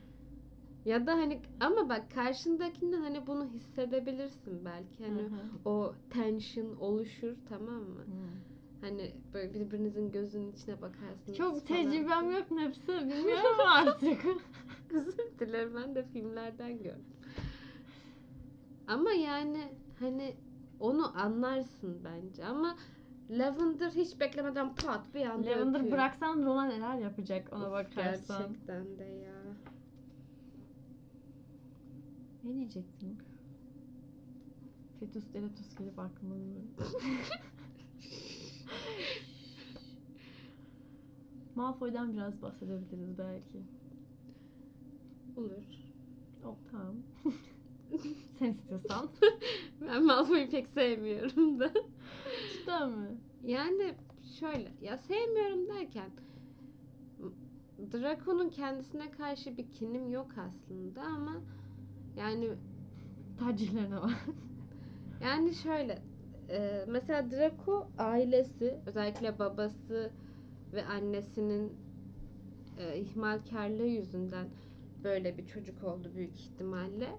Ya da hani ama bak karşındakinden hani bunu hissedebilirsin belki. Hani Hı hı. o tension oluşur tamam mı? Hı. Hani böyle birbirinizin gözünün içine bakarsınız. Çok falan. tecrübem yok nefsi bilmiyorum artık. [LAUGHS] Özür dilerim ben de filmlerden gördüm. Ama yani hani onu anlarsın bence ama Lavender hiç beklemeden pat bir anda Lavender öpüyor. bıraksan Ron'a neler yapacak ona Of, bakarsan. Gerçekten de ya. Ne diyecektin? Fetus deletus gelip aklıma [LAUGHS] Malfoy'dan biraz bahsedebiliriz belki. Olur. Oh, tamam. [LAUGHS] Sen istiyorsan. [LAUGHS] Ben Malfoy'u pek sevmiyorum da. Cidden mi? Yani şöyle ya sevmiyorum derken Draco'nun kendisine karşı bir kinim yok aslında ama yani Tercihlerine var. Yani şöyle e, mesela Draco ailesi özellikle babası ve annesinin e, ihmalkarlığı yüzünden böyle bir çocuk oldu büyük ihtimalle.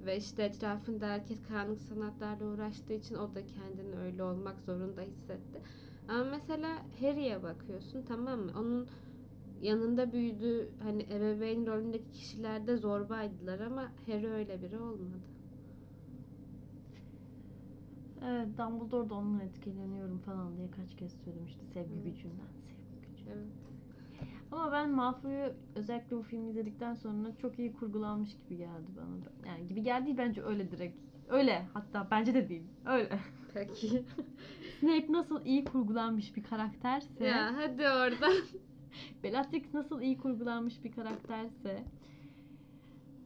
Ve işte etrafında herkes karanlık sanatlarla uğraştığı için o da kendini öyle olmak zorunda hissetti. Ama mesela Harry'e bakıyorsun tamam mı? Onun yanında büyüdüğü hani ebeveyn rolündeki kişiler de zorbaydılar ama Harry öyle biri olmadı. Evet Dumbledore da onunla etkileniyorum falan diye kaç kez söylemişti sevgi gücünden. Sevgi gücü. Evet. Ama ben Malfoy'u özellikle bu filmi izledikten sonra çok iyi kurgulanmış gibi geldi bana. Yani gibi geldi bence öyle direkt. Öyle hatta bence de değil. Öyle. Peki. [LAUGHS] Snape nasıl iyi kurgulanmış bir karakterse, ya hadi oradan. [LAUGHS] Bellatrix nasıl iyi kurgulanmış bir karakterse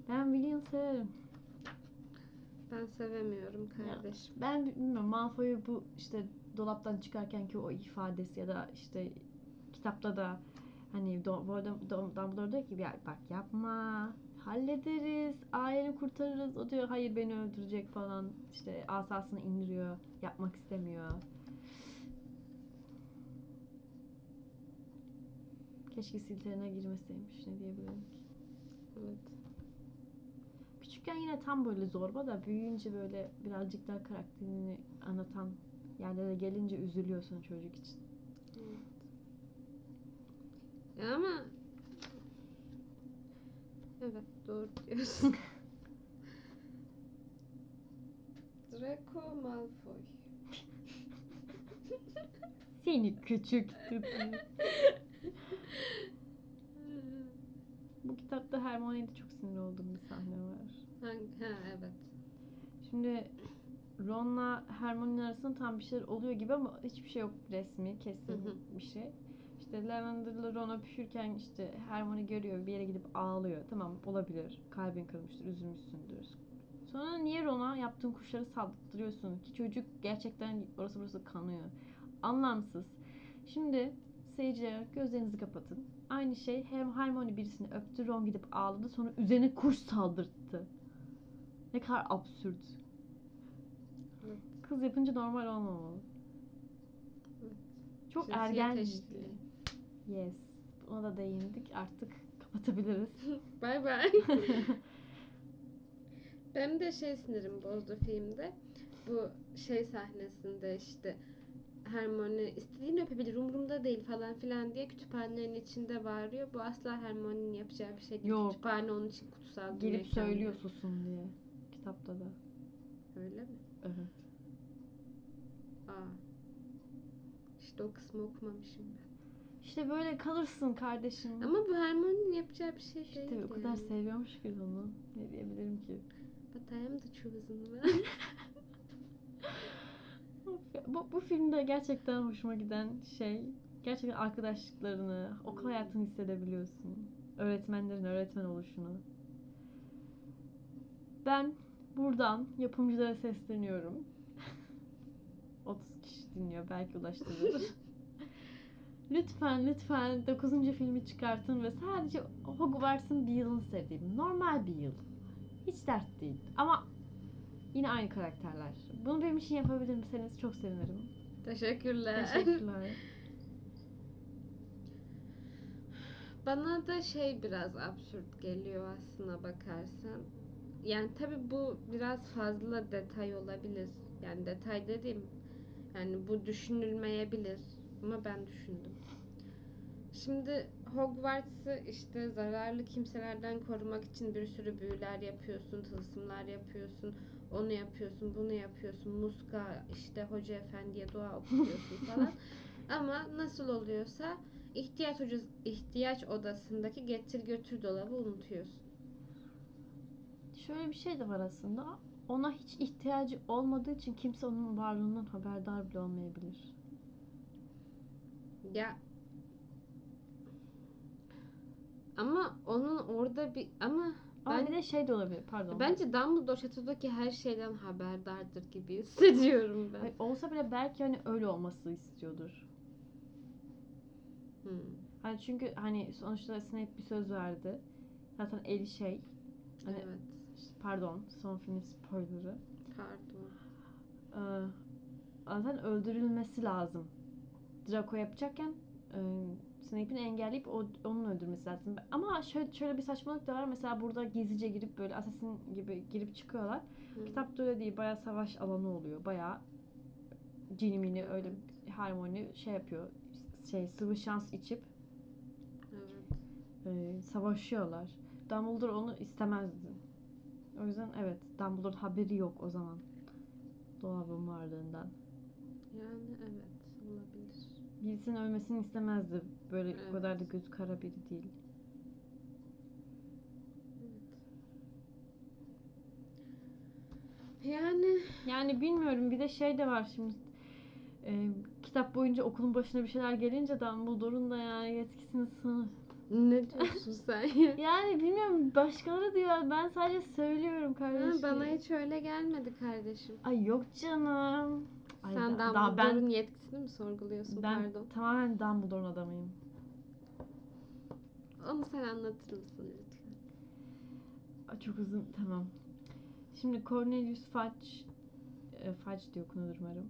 ben William severim. Ben sevemiyorum kardeşim. Ben bilmiyorum Malfoy'u bu işte dolaptan çıkarken ki o ifadesi ya da işte kitapta da hani Dumbledore diyor ki bak yapma hallederiz aileni kurtarırız o diyor hayır beni öldürecek falan işte asasını indiriyor yapmak istemiyor. Keşke Slytherin'e girmeseymiş ne diyebilirim ki. Evet. Küçükken yine tam böyle zorba da büyüyünce böyle birazcık daha karakterini anlatan yerlere gelince üzülüyorsun çocuk için. Ya ama Evet doğru diyorsun. [LAUGHS] Draco Malfoy. Seni küçük tutu. Bu kitapta Hermione'de çok sinir olduğum bir sahne var. Hangi? Ha evet. Şimdi Ron'la Hermione'nin arasında tam bir şeyler oluyor gibi ama hiçbir şey yok resmi, kesin bir şey. İşte Lavender'la Ron öpüşürken işte Hermione görüyor bir yere gidip ağlıyor. Tamam olabilir. Kalbin kırmıştır, üzülmüşsündür. Sonra niye Ron'a yaptığın kuşları saldırıyorsun ki çocuk gerçekten orası burası kanıyor. Anlamsız. Şimdi seyirciler gözlerinizi kapatın. Aynı şey hem Hermione birisini öptü, Ron gidip ağladı sonra üzerine kuş saldırttı. Ne kadar absürt. Evet. Kız yapınca normal olmamalı. Evet. Çok Cinsiyet ergen eşitliği. Yes. Ona da değindik. Artık kapatabiliriz. Bay bay. Benim de şey sinirim bozdu filmde. Bu şey sahnesinde işte Hermione istediğini öpebilir umurumda değil falan filan diye kütüphanelerin içinde bağırıyor. Bu asla Hermione'nin yapacağı bir şey değil. Yok. Kütüphane onun için kutsal bir Gelip mekan. söylüyor susun diye. Kitapta da. Öyle mi? Evet. Aa. İşte o kısmı okumamışım ben. İşte böyle kalırsın kardeşim. Ama bu Hermione'nin yapacağı bir şey değil. işte o kadar yani. seviyormuş ki onu. Ne diyebilirim ki? But I am the chosen one. Bu, bu filmde gerçekten hoşuma giden şey gerçekten arkadaşlıklarını, okul hayatını hissedebiliyorsun. Öğretmenlerin öğretmen oluşunu. Ben buradan yapımcılara sesleniyorum. [LAUGHS] 30 kişi dinliyor belki ulaştırır. [LAUGHS] lütfen lütfen 9. filmi çıkartın ve sadece Hogwarts'ın bir yılını sevdiğim normal bir yıl. Hiç dert değil. Ama Yine aynı karakterler. Bunu benim için yapabilir misiniz? Çok sevinirim. Teşekkürler. Teşekkürler. [SIGHS] Bana da şey biraz absürt geliyor aslına bakarsan. Yani tabi bu biraz fazla detay olabilir. Yani detay dediğim yani bu düşünülmeyebilir ama ben düşündüm. Şimdi Hogwarts'ı işte zararlı kimselerden korumak için bir sürü büyüler yapıyorsun, tılsımlar yapıyorsun, onu yapıyorsun, bunu yapıyorsun, muska işte hoca efendiye dua okuyorsun [LAUGHS] falan. Ama nasıl oluyorsa ihtiyaç hoca- ihtiyaç odasındaki getir götür dolabı unutuyorsun. Şöyle bir şey de var aslında. Ona hiç ihtiyacı olmadığı için kimse onun varlığından haberdar bile olmayabilir. Ya ama onun orada bir ama Ama Ben- bir de şey de olabilir. Pardon. bence Dumbledore şatodaki her şeyden haberdardır gibi [LAUGHS] hissediyorum ben. Hayır, Olsa bile belki hani öyle olması istiyordur. Hmm. Hani çünkü hani sonuçta Snape bir söz verdi. Zaten eli şey. Hani, Evet. Pardon. Son filmin spoilerı. Pardon. Ee, zaten öldürülmesi lazım. Draco yapacakken e, Snape'in engelleyip o, onun öldürmesi lazım. Ama şöyle, şöyle bir saçmalık da var. Mesela burada gizlice girip böyle assassin gibi girip çıkıyorlar. Hı. Kitapta öyle değil. Bayağı savaş alanı oluyor. Bayağı cinimini öyle harmoni şey yapıyor. Şey sıvı şans içip Evet. e, savaşıyorlar. Dumbledore onu istemezdi. O yüzden evet Dumbledore haberi yok o zaman. Dolabın varlığından. Yani evet olabilir. Birisinin ölmesini istemezdi. Böyle Evet. o kadar da gözü kara biri değil. Yani Yani bilmiyorum bir de şey de var şimdi. e, kitap boyunca okulun başına bir şeyler gelince Dumbledore'un da yani yetkisini sınır. ne diyorsun sen ya? [LAUGHS] Yani bilmiyorum başkaları diyor ben sadece söylüyorum Ha, kardeşim. bana hiç öyle gelmedi kardeşim. Ay yok canım. Ay Sen da- Dumbledore'un yetkisini mi sorguluyorsun ben pardon? tamamen Dumbledore'un adamıyım. Onu sen anlatır mısın lütfen? Çok uzun tamam. Şimdi Cornelius Fudge e, Fudge diye okunur umarım.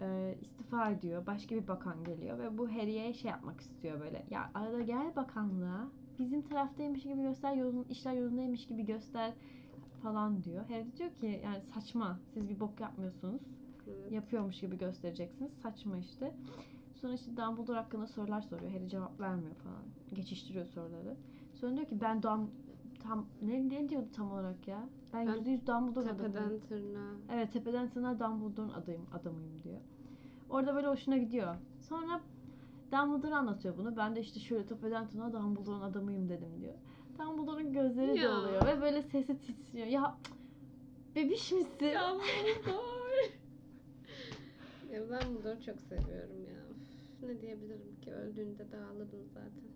E, istifa ediyor. Başka bir bakan geliyor ve bu Harry'e şey yapmak istiyor böyle. Ya arada gel bakanlığa. Bizim taraftaymış gibi göster, yolun, işler yolundaymış gibi göster falan diyor. Harry diyor ki yani saçma. Siz bir bok yapmıyorsunuz. Evet. Yapıyormuş gibi göstereceksiniz. Saçma işte. Sonra işte Dumbledore hakkında sorular soruyor. Harry cevap vermiyor falan. Geçiştiriyor soruları. Sonra diyor ki ben Dum tam ne, ne diyordu tam olarak ya? Ben Ben yüzde yüz Dumbledore adamıyım. Tepeden tırnağa. Evet tepeden tırnağa Dumbledore'un adayım, adamıyım diyor. Orada böyle hoşuna gidiyor. Sonra Dumbledore anlatıyor bunu. Ben de işte şöyle tepeden tırnağa Dumbledore'un adamıyım dedim diyor. Dumbledore'un gözleri Ya. doluyor ve böyle sesi titriyor. Ya bebiş misin? [LAUGHS] Ya ben Dumbledore'u çok seviyorum ya. Ne diyebilirim ki öldüğünde de ağladım zaten.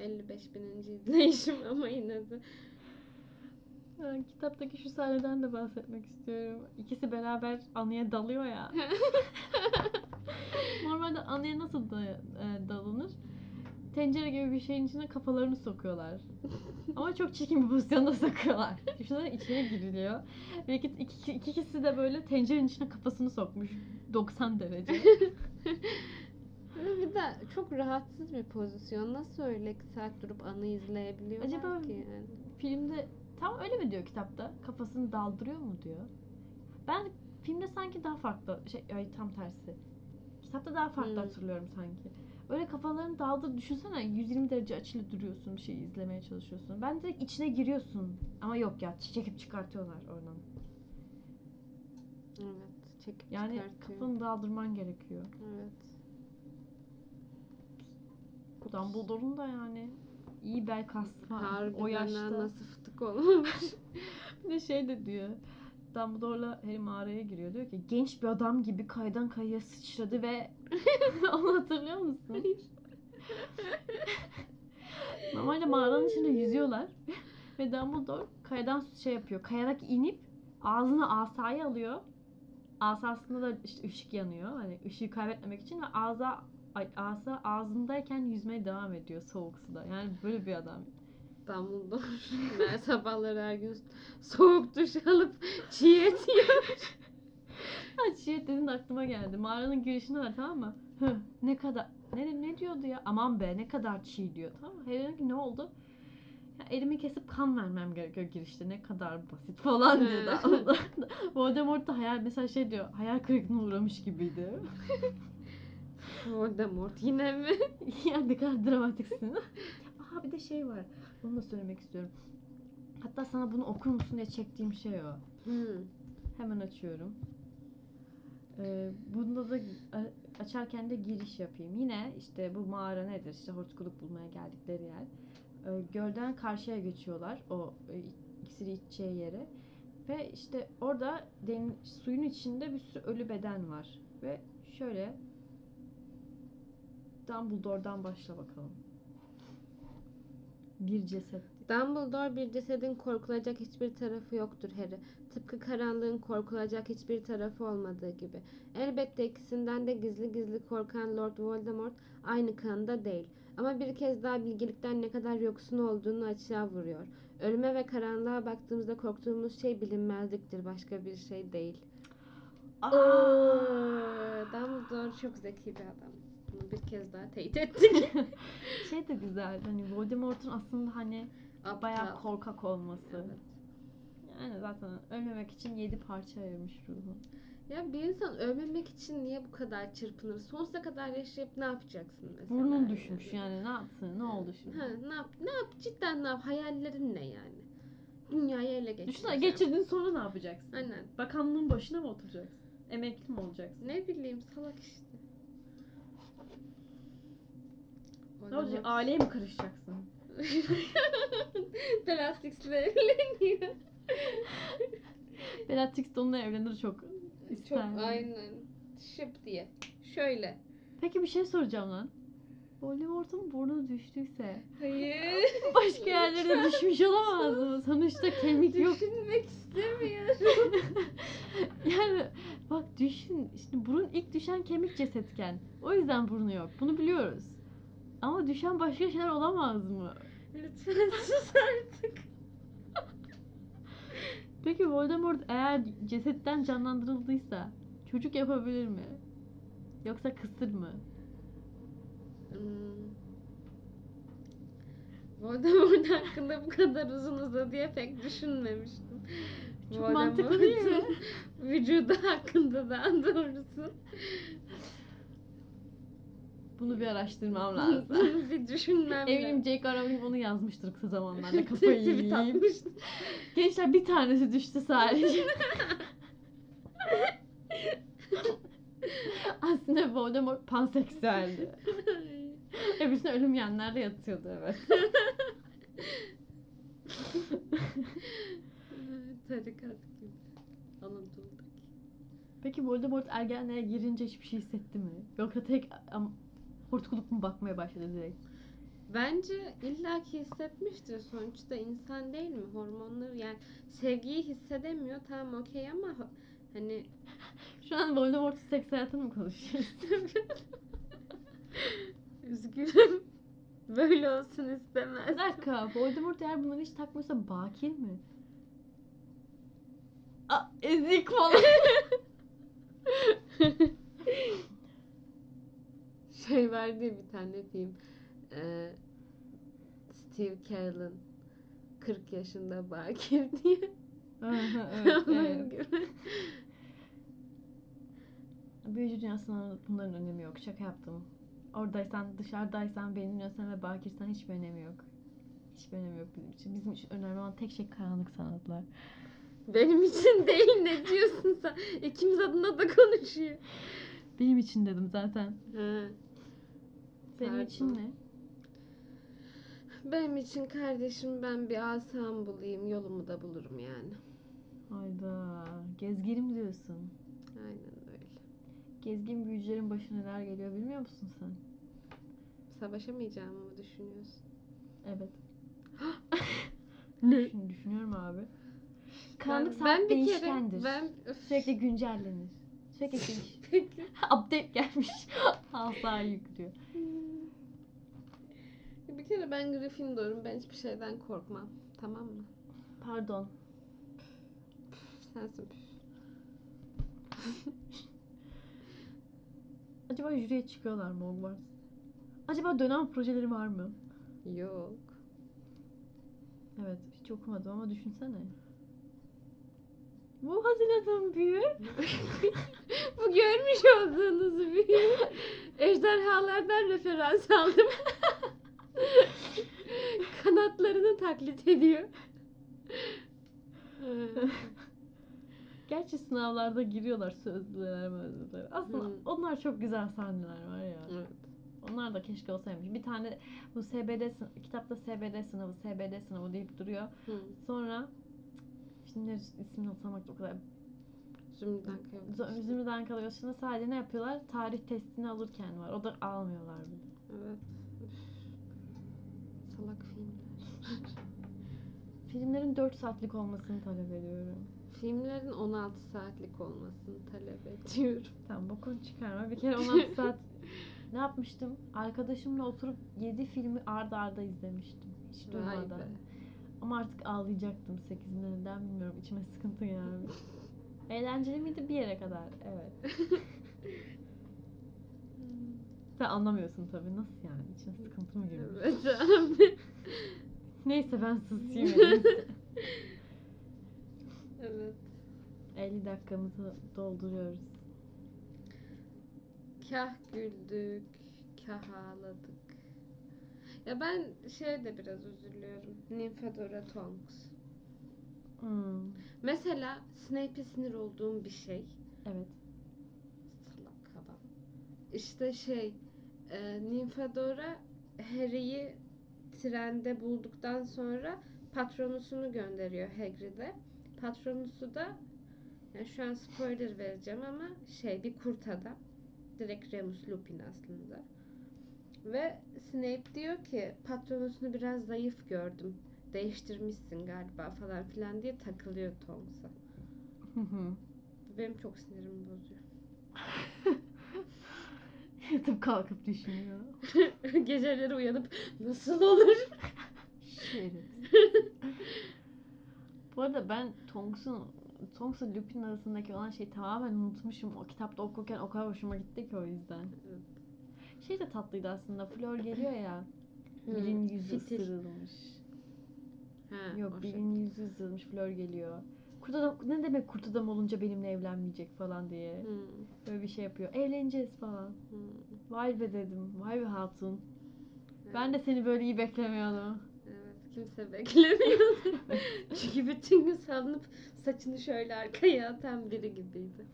55 bininci izleyişim [LAUGHS] ama yine de. Kitaptaki şu sahneden de bahsetmek istiyorum. İkisi beraber anıya dalıyor ya. [LAUGHS] Normalde anıya nasıl da, e, dalınır? Tencere gibi bir şeyin içine kafalarını sokuyorlar. [LAUGHS] Ama çok çirkin bir pozisyonda sokuyorlar. [LAUGHS] Düşünsene içine giriliyor. Ve iki, iki, ikisi de böyle tencerenin içine kafasını sokmuş. 90 derece. [LAUGHS] Bir de çok rahatsız bir pozisyon. Nasıl öyle saat durup anı izleyebiliyorlar Acaba- ki yani? Filmde tam öyle mi diyor kitapta? Kafasını daldırıyor mu diyor. Ben filmde sanki daha farklı şey ay tam tersi. Kitapta daha farklı Hmm. hatırlıyorum sanki. Öyle kafalarını daldır düşünsene 120 derece açılı duruyorsun bir şeyi izlemeye çalışıyorsun. Ben direkt içine giriyorsun. Ama yok ya çekip çıkartıyorlar oradan. Evet. Çekip Yani kafanı daldırman gerekiyor. Evet. Dumbledore'un da yani iyi bel kası var. Harbiden o yaşta. nasıl fıtık olmuş. [LAUGHS] Bir de şey de diyor. Dumbledore'la Harry mağaraya giriyor. Diyor ki genç bir adam gibi kaydan kayaya sıçradı ve [LAUGHS] onu hatırlıyor musun? [LAUGHS] Normalde mağaranın içinde yüzüyorlar. ve Dumbledore kayadan şey yapıyor. Kayarak inip ağzına asayı alıyor. Asasında da işte ışık yanıyor. Hani ışığı kaybetmemek için ve ağza ay, asa ağzındayken yüzmeye devam ediyor soğuk suda. Yani böyle bir adam. Dumbledore. Ben [LAUGHS] sabahları her gün soğuk duş alıp çiğ et yiyor. [LAUGHS] Ha çiğ dedin de aklıma geldi. Mağaranın girişinde var tamam mı? Hı, ne kadar ne, ne diyordu ya? Aman be ne kadar çiğ diyor tamam mı? Diyor ki ne oldu? Ya elimi kesip kan vermem gerekiyor girişte. Ne kadar basit falan diyor [LAUGHS] da. Voldemort da hayal mesela şey diyor. Hayal kırıklığına uğramış gibiydi. Voldemort yine mi? ya ne kadar dramatiksin. Aha bir de şey var. Onu da söylemek istiyorum. Hatta sana bunu okur musun diye çektiğim şey o. Hmm. Hemen açıyorum. Ee, bunda da açarken de giriş yapayım. Yine işte bu mağara nedir? İşte hortkuluk bulmaya geldikleri yer. Ee, gölden karşıya geçiyorlar. O e, iksiri içeceği yere. Ve işte orada den, suyun içinde bir sürü ölü beden var. Ve şöyle Dumbledore'dan başla bakalım. Bir ceset. Dumbledore bir cesedin korkulacak hiçbir tarafı yoktur Harry. Tıpkı karanlığın korkulacak hiçbir tarafı olmadığı gibi. Elbette ikisinden de gizli gizli korkan Lord Voldemort aynı kanında değil. Ama bir kez daha bilgelikten ne kadar yoksun olduğunu açığa vuruyor. Ölüme ve karanlığa baktığımızda korktuğumuz şey bilinmezliktir, başka bir şey değil. Aa! Dumbledore çok zeki bir adam. Bunu bir kez daha teyit ettik. [LAUGHS] şey de güzel. Hani Voldemort'un aslında hani bayağı Aptal. korkak olması. Evet. Yani zaten ölmemek için yedi parça ayırmış ruhu. Ya bir insan ölmemek için niye bu kadar çırpınır? Sonsuza kadar yaşayıp ne yapacaksın mesela? Burnun yani? düşmüş yani ne yapsın? Ne oldu şimdi? Ha, ne yap? Ne yap? Cidden ne yap? Hayallerin ne yani? Dünyayı ele geçireceğim. Düşünsene geçirdin sonra ne yapacaksın? Aynen. Bakanlığın başına mı oturacaksın? Emekli mi olacaksın? Ne bileyim salak işte. Ne olacak? Aileye mi karışacaksın? [LAUGHS] Bellatrix'le evleniyor. Bellatrix de onunla evlenir çok. Çok ister. aynen. Şıp diye. Şöyle. Peki bir şey soracağım lan. Voldemort'un burnu düştüyse Hayır. [LAUGHS] başka yerlere düşmüş olamaz mı? Sonuçta kemik yok. Düşünmek istemiyorum. [LAUGHS] Yani bak düşün. işte burun ilk düşen kemik cesetken. O yüzden burnu yok. Bunu biliyoruz. Ama düşen başka şeyler olamaz mı? Lütfen sus artık. Peki Voldemort eğer cesetten canlandırıldıysa çocuk yapabilir mi? Yoksa kısır mı? Hmm. Voldemort hakkında bu kadar uzun uzadıya pek düşünmemiştim. Çok mantıklı değil mi? [LAUGHS] Vücudu hakkında daha doğrusu. Bunu bir araştırmam lazım. Bunu bir [LAUGHS] düşünmem Eminim J.K. Rowling onu yazmıştır kısa zamanlarda kafayı yiyeyim. Gençler bir tanesi düştü sadece. [LAUGHS] Aslında Voldemort panseksüeldi. [LAUGHS] Hepsine ölüm yanlarda yatıyordu evet. Tarikat gibi. Anadolu'daki. Peki Voldemort ergenliğe girince hiçbir şey hissetti mi? Yoksa tek hortkuluk mu bakmaya başladı direkt? Bence illaki hissetmiştir. Sonuçta insan değil mi? Hormonları yani sevgiyi hissedemiyor. Tamam okey ama hani Şu an Voldemort'un seks hayatını mı konuşuyoruz? [LAUGHS] üzgünüm. Böyle olsun Bir istemez. dakika, Voldemort eğer bunları hiç takmıyorsa bakir mi? Aa, ezik [LAUGHS] falan. [LAUGHS] şey ya bir tane film. Ee, Steve Carell'ın 40 yaşında bakir [LAUGHS] diye. [LAUGHS] Evet, evet. Büyücü dünyasında bunların önemi yok. Şaka yaptım. Oradaysan, dışarıdaysan, beğeniliyorsan ve bakirsen hiçbir önemi yok. Hiçbir önemi yok bizim için. Bizim için önemli olan tek şey karanlık sanatlar. Benim için değil ne diyorsun sen? İkimiz adına da konuşuyor. Benim için dedim zaten. Ha. Senin Pardon. için ne? Benim için kardeşim ben bir asam bulayım yolumu da bulurum yani. Hayda. Gezginim diyorsun. Aynen öyle. Gezgin büyücülerin başına neler geliyor bilmiyor musun sen? Savaşamayacağımı mı düşünüyorsun? Evet. [GASPS] Ne? Düşün, düşünüyorum abi. Karanlık Ben, saat ben bir kere değişkendir. ben öf. Sürekli güncellenir. Sürekli değiş. [LAUGHS] Update gelmiş. [LAUGHS] Asla yüklüyor. Bir kere ben Gryffindor'um. Ben hiçbir şeyden korkmam. Tamam mı? Pardon. Sensin püf. [LAUGHS] Acaba jüriye çıkıyorlar mı Hogwarts? Acaba dönem projeleri var mı? Yok. Evet hiç okumadım ama düşünsene. Bu hazinadan büyü. [LAUGHS] Bu görmüş olduğunuz bir ejderhalardan referans aldım. [LAUGHS] [LAUGHS] Kanatlarını taklit ediyor. [LAUGHS] Gerçi sınavlarda giriyorlar sözlüler mözlüler. Aslında Hmm. onlar çok güzel sahneler var ya. evet. Onlar da keşke olsaymış. Bir tane bu SBD kitapta SBD sınavı, SBD sınavı deyip duruyor. Hı. Sonra şimdi ismini hatırlamak o kadar Zümrüt'ten kalıyor. Şimdi sadece ne yapıyorlar? Tarih testini alırken var. O da almıyorlar bile. Evet. Üf. Salak filmler. [LAUGHS] Filmlerin 4 saatlik olmasını talep ediyorum. Filmlerin 16 saatlik olmasını talep ediyorum. Tamam bokunu çıkarma. Bir kere 16 saat [LAUGHS] ne yapmıştım? Arkadaşımla oturup 7 filmi arda arda izlemiştim. Hiç Vay durmadan. be. Ama artık ağlayacaktım 8'inde neden bilmiyorum. İçime sıkıntı gelmiş. [LAUGHS] Eğlenceli miydi bir yere kadar? Evet. Sen anlamıyorsun tabii. Nasıl yani? İçine sıkıntı mı girmiş? Evet abi. [LAUGHS] Neyse ben susayım. [LAUGHS] Evet. 50 dakikamızı dolduruyoruz. Kah güldük, kah ağladık. Ya ben şey de biraz üzülüyorum. Nymphadora Tonks. Hmm, Mesela Snape'e sinir olduğum bir şey. evet. Salak adam. İşte şey e, Nymphadora Harry'i trende bulduktan sonra patronusunu gönderiyor Hagrid'e. Patronusu da yani şu an spoiler vereceğim ama şey bir kurt adam. Direkt Remus Lupin aslında. Ve Snape diyor ki patronusunu biraz zayıf gördüm. Değiştirmişsin galiba falan filan diye takılıyor Tonks'a. Benim çok sinirimi bozuyor. [LAUGHS] Yatıp kalkıp düşünüyor. [LAUGHS] Geceleri uyanıp nasıl olur? Şerif. Bu arada ben Tonks'un Tonks'la Lupin arasındaki olan şeyi tamamen unutmuşum. O kitapta okurken o kadar hoşuma gitti ki o yüzden. Şey de tatlıydı aslında. Flor geliyor ya. Birinin yüzü fitil. ısırılmış. Ha, Yok o birinin yüzü ısırılmış. Flor geliyor. Kurt adam, ne demek kurt adam olunca benimle evlenmeyecek falan diye. Hmm, Böyle bir şey yapıyor. Evleneceğiz falan. hmm. Vay be dedim. Vay be hatun. Evet, Ben de seni böyle iyi beklemiyordum. Evet, kimse beklemiyordu. [LAUGHS] Çünkü bütün gün salınıp saçını şöyle arkaya atan biri gibiydi.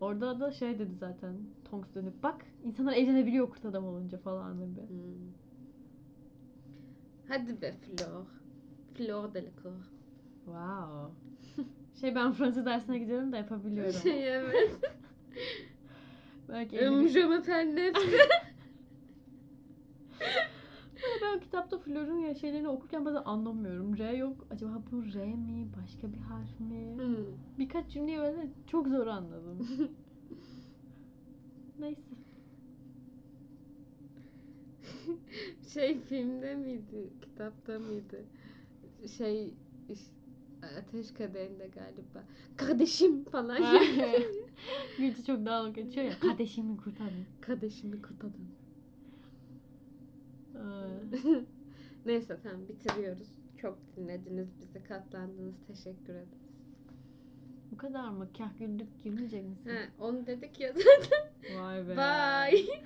Orada da şey dedi zaten. Tonks dönüp bak insanlar evlenebiliyor kurt adam olunca falan dedi. Hmm. Hadi be Flor. Flor Delacour. Wow. Şey ben Fransız dersine gidiyorum da yapabiliyorum. Şey evet. [LAUGHS] Belki Je m'appelle nefsi. Ben kitapta Flor'un ya şeylerini okurken bazen anlamıyorum. R yok. Acaba bu R mi? Başka bir harf mi? Hmm. Birkaç cümleyi böyle çok zor anladım. [LAUGHS] Neyse. Şey filmde miydi? Kitapta mıydı? Şey iş- Ateş Kaderinde galiba. Kardeşim falan. [LAUGHS] Gülçü çok dağılık geçiyor ya. Kardeşimi kurtarın. Kardeşimi kurtardın. Ee, [LAUGHS] Neyse tamam bitiriyoruz. Çok dinlediniz bizi katlandınız. Teşekkür ederiz. Bu kadar mı? Kah güldük girmeyecek misin? Ha, onu dedik ya. Vay be. Bye.